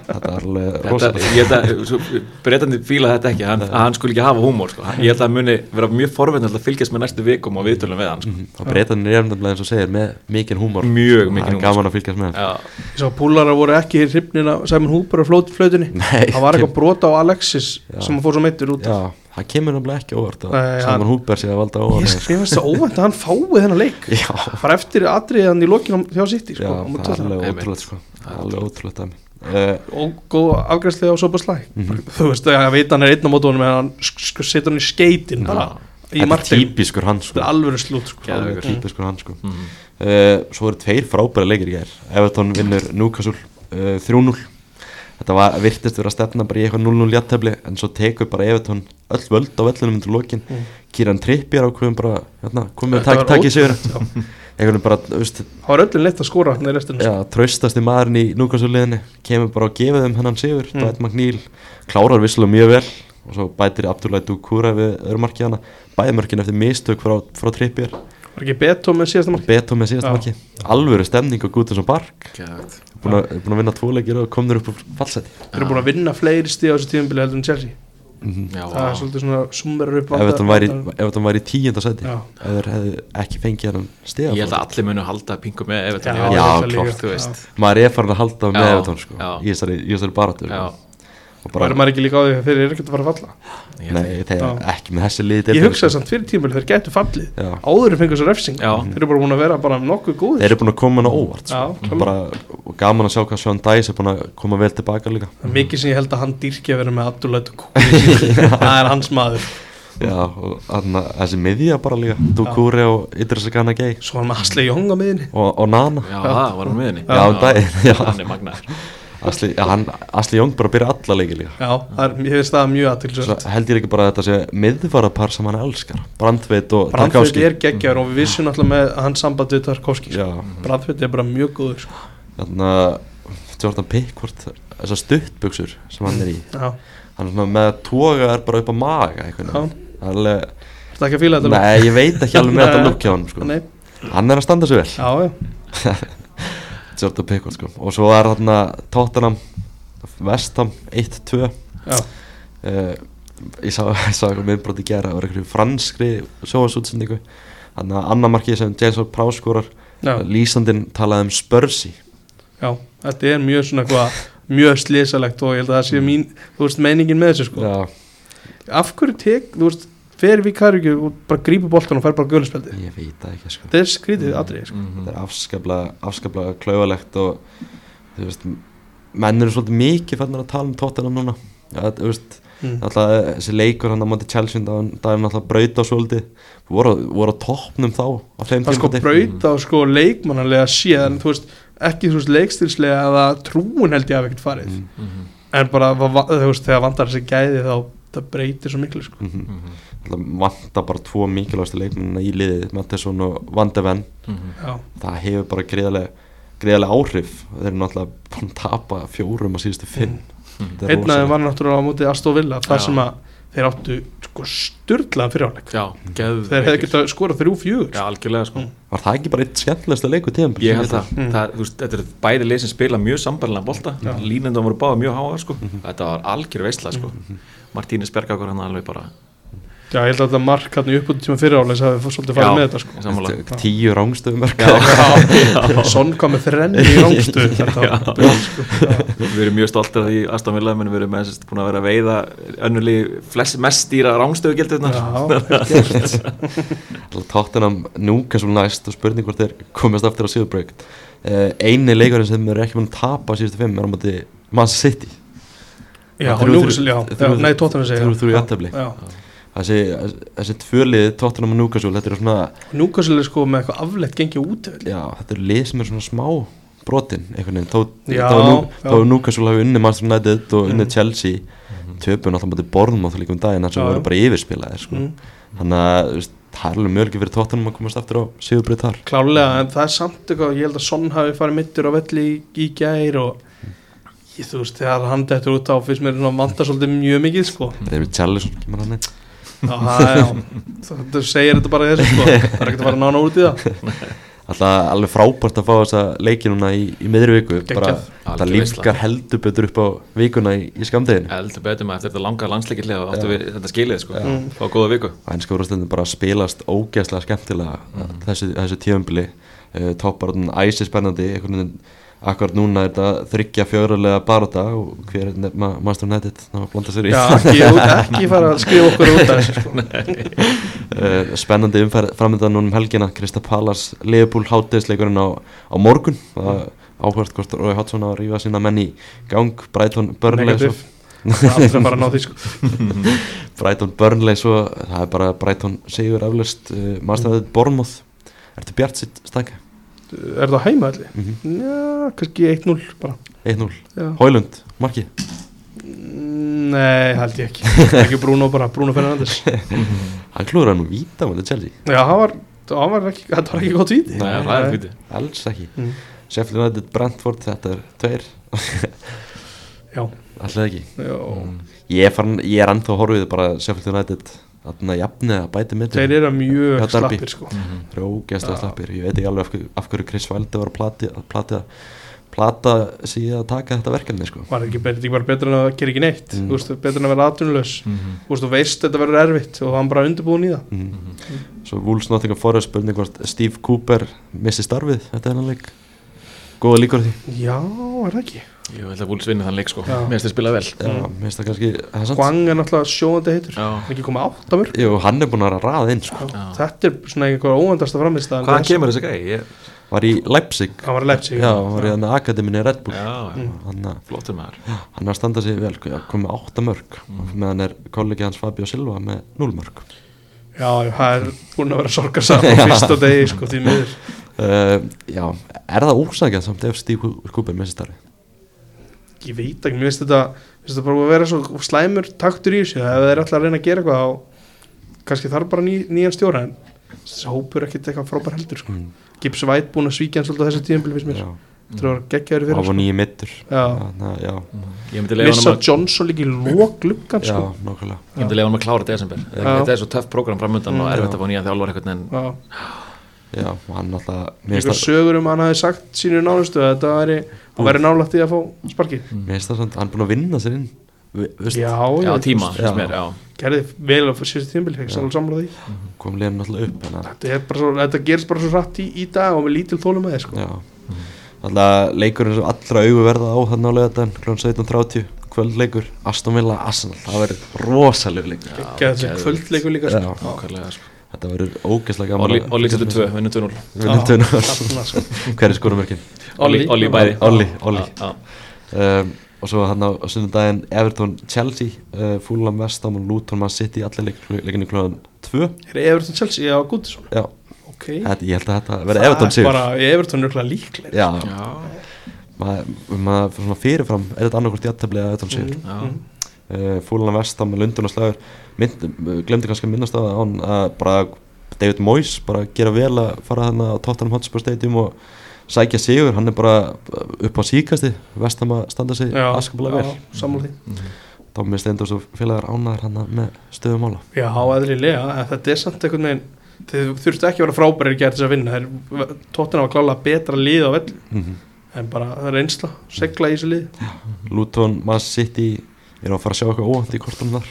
þetta var alveg þetta, rosalega að breytandi fíla þetta ekki, hann, að hann skulle ekki hafa húmór sko. ég held að hann muni vera mjög forveitin að fylgjast með næstu vikum og viðtölum við hann sko. og breytanir er nefnilega eins og segir með mikinn húmor. Mjög mikinn er húmor, gaman að fylgjast með já, Ég sá að púlarar voru ekki hrifnin af Simon Hooper og flautinni Nei, Það var eitthvað brota á Alexis Já. sem fór svo meittur út af. Það kemur nefnilega ekki óvart að Saman Húber sé að valda Ég óvart skrifast finnst það óvænt að hann fái þennan leik. Bara eftir atriðið hann í lokinu hjá City já, sko, móti það er alveg ótrúlegt sko. Það er alveg ótrúlegt. dæmi. uh, og góð afgræslega á sopa slæ Mhm. þú veist að ég veit hann er einn á móti honum en hann setur hann í skeitin bara í þetta er típiskur hann þetta sko er alveg slút sko. típiskur hann sko. Mm. uh, svo eru tveir frábæra leikir í gær. Everton vinnur Newcastle uh, 3-0 þetta var, virtist vera að stefna bara í eitthvað 0-0 jættefli en svo tekur bara Everton öll völd á völlunum undir lokin. Mm. Kieran Trippier ákveðum bara hérna, komið að í sigur veginn bara, þú veist, það var öllum leitt að skora hann í restinu já, traustasti maðurinn í liðinni kemur bara og gefið þeim hennan sigur Mm. Dwight McNeil klárar visslega mjög vel og svo bætir Abdullahi Dukura við öðrumarki hana. Bæðmörkin eftir mistök frá, frá Trippier. Var ekki Beto með síðasta mark Beto með síðast Já. marki alvöru stemning á Gútins Park Geðvegt. búin að, búin að vinna tvo leikir og komnir upp á fallseti þeir eru búin að vinna fleiri stíð á þessu tíðumbili heldur en Chelsea. Mm Já, það er svolítið svona summerar upp ef þetta væri, væri í tíunda seti Já. ef þeir hefðu ekki fengið hann stiga ég held að allir munu halda pingu með Everton, Já, Já, líka. þú veist. Já. maður er farin að halda með Já, Evertón sko, í þessari, í Já, sko. væri maður ekki líka á því að þeir eru ekkert að fara að falla? Nei, þeir Já. ekki með þessi liði ég hugsaði samt fyrir tíumbili þeir gætu fallið. Já. áður en fengur svo refsing Já. þeir eru bara búin að vera bara nokkuð góðir. Þeir eru búin að koma hann á óvart sko. Já, bara, gaman að sjá hvað Sean Dice er búin að koma vel tilbaka líka. Mikið sem ég held að hann dýrki að vera með Abdullah Dukuri það er hans maður. Já, og þarna, þessi miðja bara líka. Dukuri og Idrissa Gana Gay. Svo var hann með Asli Jóng á miðinni og, og Nana. Já, það var hann með henni Já, um daginn, já. Hann er magnaður Asli, ja, hann, Asli Jóng bara byrja alla leiki líka. Já, það er, ég finnst það mjög Svo aðtilsvægt held ég ekki bara að þetta sé miðvarapar sem hann elskar. Brandveit og Brandfjörð Tarkovski er geggjar og við vissum alltaf með hans samband við Tarkovski Já, Brandfjörð er bara mjög góður sko. þarna Jordan Pickford þessar stuttbuxur sem hann er í. Já, hann er með toga er bara upp á maga Það er alveg, þetta ekki að fíla þetta nei ég veit ekki alveg með þetta lukk hjá hann sko. Hann er að standa sig vel. Já, já, Jordan Pickford sko. Og svo er þarna Tottenham Vestham 1-2 já, uh, ég sá, eitthvað minnbrot í gera það var eitthvað franskri sjóasútsendingu þannig að annar markið sem James Ward Prowse skorar já, lýsandinn talaði um Spursi já Þetta er mjög svona eitthvað mjög slisalegt og ég held að það sé mín þú veist meiningin með þessu sko. Já, af hverju tek, þú veist fer við Karjúki og bara grípur boltan og fær bara gulspjaldi ég veit það ekki sko þetta er skrítið atrið sko. Mhm. þetta er afskaplega, afskaplega klauvalegt og þú veist menn eru svolítið mikið fannir að tala um Tottenham núna ja, þú veist mm. alltaf þessi leikur hann á móti Chelsea það er alltaf braut á svolítið voru, voru á toppnum þá það sko tímapunkti. braut á sko leikmannanlega séð en þú veist ekki þú veist leikstilslega eða trúin held ég af ekkert farið Mm, Mhm. en bara þú veist þegar vandar þessi gæði þá það breytir svo miklu sko. mhm. Mhm. Alltaf vanta bara tvo mikilvægstu leikmennina í liðið Mattesson og Van de Ven. Mhm. já, það hefur bara greiðlega greiðlega áhrif. Þeir eru náttúrulega búin að tapa fjórum á síðustu fimm. Mhm. Þetta er einn af þeim rosalegt. var náttúrulega á móti Aston Villa þar sem að þeir áttu sko styrlaðan fyrirháleik. Geð þeir hefði getað skorað þrjú fjögur Já, algjörlega sko. Mm. var það ekki bara eitt skemmtilegsta leiku tíðan Ég held að Mm. það, veist, þetta er bæði lið sem spila mjög sambarlega bolta. Já. Línendum voru báða mjög háa sko. Þetta var algjör veistla sko. Martínis Bergakur hann alveg bara já, ég held að þetta mark hann í uppbúti tíma fyrirháleik það hefði svolítið farið með þetta sko. Sammála. Þetta- tíu rángstöðum Já, Son kom með þrenni í bull, sko. Við erum mjög stoltir af því Aston Villa menn við erum með sérst búin að vera að veiða flest, mest dýra rángstöðu gildurnar Já, gert. Tottenham núka svo næst og spurning hvort þeir komast aftur á Silverbreyk uh, eini leikurinn sem er ekki búin að tapa síðustu fimm er á móti Man City. Já, nei, Tottenham segja þrjú- þrjú í jafntefli. Já, þessi, þessi tvölið Tottenham og Newcastle þetta er svona Newcastle er sko með eitthvað aflegt gengið út já, þetta er lið sem er svona smá brotin einhvern veginn, þó, Já, þó, nú, já. þó Newcastle hafi unni Manchester United og unni Mm. Chelsea töpun alltaf búin borðum á líka um daginn þar sem Já, voru bara yfirspilaðir sko. mm. þannig að það er alveg mjög fyrir Tottenham að komast aftur á Sigurbreyt þar Klálega, en það er samt eitthvað Ég held að Son hafi farið mittur á velli í, í gær og ég, þú veist, þegar hann dettur út á fyrst mér vanta svolítið mjög mikið sko. David Challisson kemur hann inn Já, það er, já, það segir þetta bara þessu sko. það er ekkert að fara nána út í það. Alltaf alveg frábært að fá þessa leiki núna í, í miðri viku. Bara, það lífgar heldur betur upp á vikuna í, í skamdeginu Eldur betur maður eftir þetta langa landsleikilega áttu við þetta skilið sko. Mm. Fá góða viku. Og ennska úrstundin bara spilast ógeðslega skemmtilega þessu, þessu tíðumbili uh, topparinn æsi spennandi einhvern veginn akkurat núna er þetta þryggja fjörulega baróta og hver er nefna Master United þá blanda sér í. Já, ekki, ekki fara að skrifa okkur út af þessu sko. uh, spennandi umferð framöndan núna um helgina. Krista Pallas Leopold háttegisleikurinn á, á morgun. Það áhvert hvort Rói Hotsson að rífa sína menn í gang. Brighton Burnley svo, Negativ. Það er bara Brighton sigur aflust uh, Master United Bournemouth? Ertu bjart sitt stækja? Er það heima allir? Mm -hmm. Já, kannski 1-0 bara. 1-0 Já. Hólund, marki? Nei, held ég ekki. Ekki Bruno bara, Bruno Fernandes. Hann klúður hann nú víta með Chelsea. Já, það var, það var ekki, þetta var ekki gott víti. Nei, það er hviti Alls ekki. Mm. Sheffield United Brentford, þetta er tveir. Já, Alltaf ekki. Já. Ég er, er ennþá horfið bara Sheffield United Þarna jafnið að bæti mitt þeir eru mjög slappir sko. Það eru ógeðslega Já. slappir. Ég veit ekki alveg af, hverju- af hverju Chris Valdi var að plati, plati, plata sig að taka þetta verkefni sko. Var ekki betur, ekki bara betur en að gera ekki neitt. Mm. Þú veist, betur en að vera atvinnulegs Mhm. Þú veist, þú veist þetta verður erfitt og hann bara undirbúin í það. Mm. Svo Wolves Nottingham Forest spurning hvort Steve Cooper missi starfið Þetta er hann leik. Góða líkur á því? Já, er það ekki Ég held að Wolves vinna þann leik sko. Mér finnst þið spila vel. Já, mér finnst það kannski það er Hwang er náttúrulega sjóðandi heitur. Já. Það er ekki komið átt af mörg Jú, hann er búin að raða inn sko. Já. Þetta er svona einhver óvendasta framist Hvaðan kemur þessi gæi? Ég... Var í Leipzig. Hann var að Leipzig. Já, hann var í Akademini Red Bull. Já, já, Mm. hann, að- flottur maður. Hann er að standa sig vel já, komið átta mörg Mm. meðan er kollegi hans Fabio Silva með 0 mörg Já, það er búin að vera sorgarsamt á fyrsta degi sko, því miður. Uh, Já, er það úrsakjað samt ef Steve Cooper missi starfið? Ég veit ekki, mér finnst þetta mér finnst þetta bara að vera svo slæmur taktur í þessu. Ef þeir ætla að reyna að gera eitthvað þá kannski þarf bara ný, nýjan stjóra en þessi hópur er ekkert eitthvað frábær heldur sko. Mm. Gibbs White búin að svíkja hann svolítið á þessu tíðanbili finnst mér, þetta var geggjaður og fyrir var sko. nýju mittur að, Missa að Johnson líka í lók gluggan já, sko. nákvæmlega. Ég myndi leiða hann að klára desember. Þetta er svo töff program framöndan og Mm. erfitt að fá nýja þjálfur eitthvað en Já, hann alltaf Eitthvað sögur um hann hafi sagt sínu nánustu að þetta væri, hann væri nálægt í að fá sparki mér finnst það samt, hann er búin að vinna sér inn Vi- veist, Já, Já, já, tíma, Já. finnst mér, já gerði vel á síðustu tímbil, því kom liðan alltaf upp þetta, er bara svo, þetta gerist bara svo rætt í, í dag og með lítil þólum að sko. Já, alltaf leikurinn sem allra augu verða á hann á lögadaginn kl. 17.30, kvöldleikur Aston Villa, Arsenal, það verður rosalega leikur kvöldleikur líka sko. Já. Nákvæmlega, sko. Þetta verður ógeðslega gaman Olli, að- Olli setur tvö, vinnum 2-0 Við myndum nú þarna, sko. Hver er skorumörkin? Olli, Olli. Bæði. Olli, Olli. um, Og svo hann á sunnudaginn Everton, Chelsea, uh, Fulham, Vestham og Luton Man City, allir leik- leikinni kl. 2 er Everton Chelsea á Gútisson Já, ok. Þetta, ég held að þetta verði Everton sigur. bara Everton er örugglega líklega Já, Já, maður ma, svona fyrirfram er þetta annarkvort jættabli eða Everton sigur. Já. Uh, Fúlan Vestam með Lundun og slagur glemdi kannski að minnast á það að bara David Moyes bara gera vel að fara þarna á Tottenham Hotspur Stadium og sækja sigur, hann er bara upp á síkasti Vestam að standa sig askaplega vel. sammála því. Dómi Steindors og félagar ánæður hann með stöðum ála já, eðlilega, þetta er samt einhvern veginn þið þurftu ekki að vera frábæri að gera þess að vinna. Þeir tóttina var klálega betra lið á vell mm -hmm. en bara það er einsla, segla í þessu lið. Luton, Man City er að fara að sjá eitthvað óvænt í kortunum þar.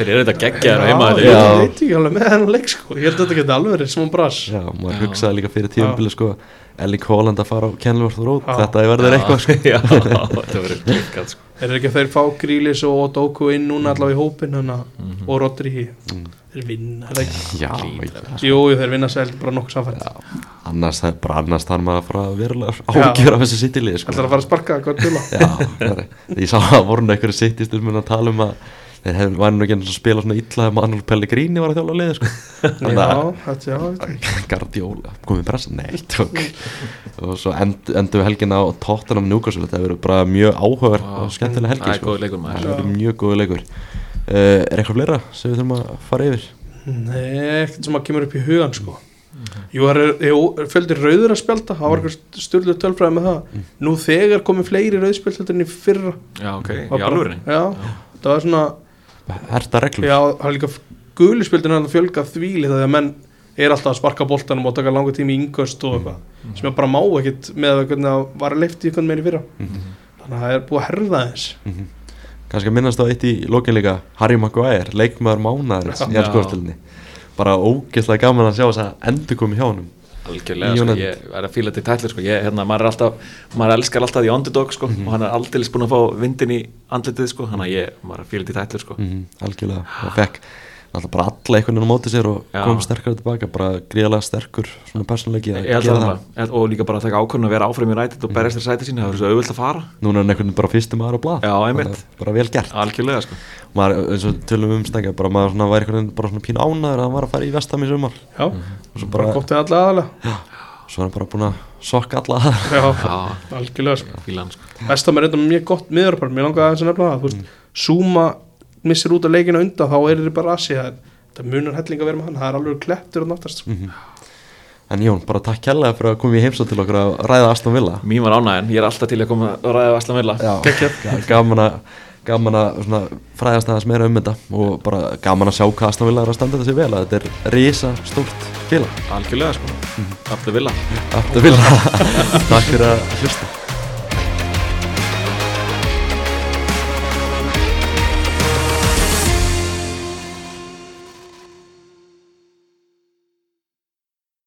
Þeir eru þetta geggjaður á heima já, þetta Já. ég veit ekki alveg með hennan leik sko. Ég held að þetta geti alveg verið smá brass Já, maður Já. hugsaði líka fyrir tíumbili sko Ellie Holland að fara á Kenilworth Road. Já. þetta verður eitthvað sko. Já, þetta verður geggjaður sko er ekki að þeir fá Grílis og Doku inn núna allavega í hópin hana, Mhm. og Rodri Mm. þeir vinna, er Já, jú, jú, þeir vinna sæl bara nokkuð samfætt annars, það er bara annars þarf maður að fara að verulega Já. ágjör af þessu sittilið sko. ætlar að fara að sparka, Já, ég sá að voru einhverju sittistur mun að tala um að þeir hefðu væri nú ekki og spila svona illa að Manuel Pellegrini var að liði sko. Já, að þetta, já, veit ekki. Guardiola, komið pressa, nei, tók. Og svo end, endum við helgina á Tottenham Newcastle, þetta verður bara mjög áhugaverð Já. og skemmtilega helgi sko. góður leikur, maður. það verður mjög góður leikur. Uh, er eitthvað fleira sem við þurfum að fara yfir? Nei, ekkert sem að kemur upp í hugan sko. Jú, það er, jú, fjöldi rauður að spjálta það var eitthvað styrlu tölfræði með það. Nú þegar komið fleiri rauðspjálta en í fyrra. Já, ok, í alvörinni Já, það var svona Herta reglur Já, það er líka guli spjöldin að fjölga þvíli að menn er alltaf að sparka boltanum og taka langa tími í yngöst og eitthvað sem ég bara má ekkit með að hvernig það var leift í meir í fyrra Mhm. þannig að það er búið að herða þess Mhm. kannski að minnast á eitt í lokin líka Harry Maguire, leikmaður mánaðarins í Já. ennskóðstilni bara ógeðslega gaman að sjá þess að endur komi hjá honum Algjörlega, sko, ég er að fíla þetta í tætlir sko, ég, hérna, maður er alltaf, maður elskar alltaf því underdog sko, og hann er aldrei búin að fá vindin í andlitið sko, þannig að ég, maður er að fíla þetta í tætlir sko. Mm algjörlega, og fekk alltaf bara alla einhvern veginn á móti sér og Já. kom sterkar tilbaka, bara gríðalega sterkur svona persónleiki að gera að það. það, og líka bara að taka ákvörðun að vera áfram í rætið og berjast þér sætið sína, það er svo auðvilt að fara. Núna er hann einhvern veginn bara fyrstum maður á blað. Já, einmitt. bara, bara vel gert. Algjörlega sko. Maður, eins og tölum um stengja, bara maður svona, væri einhvern veginn bara svona pínu ánæður að hann var að fara í vestam í sumar. Já, og svo bara bara, gott til alla aðalega svo er hann bara búin að sokka alla aðra Já, Já, algjörlega sko. Fíla hann sko. Vestam er eitthvað mjög gott miðurpar Mér langaði aðeins að nefna það Þú veist, Zuma missir út af leikinu undan Þá er þetta bara assi Það það munar helling að vera með hann Það er alveg klettur og náttast sko. en Jón, bara takk kærlega fyrir að koma í heimsótt til okkur að ræða Aston Villa. Mín var ánægin, ég er alltaf til að koma að ræða Vaslan Villa. Gaman að gaman að svona, fræðast aðeins meira um þetta og bara gaman að sjá hvað Aston Villa er að standa þessi vel að þetta er risa stórt félag. Algjörlega sko, aftur Villa. Aftur Villa. Takk fyrir að hlusta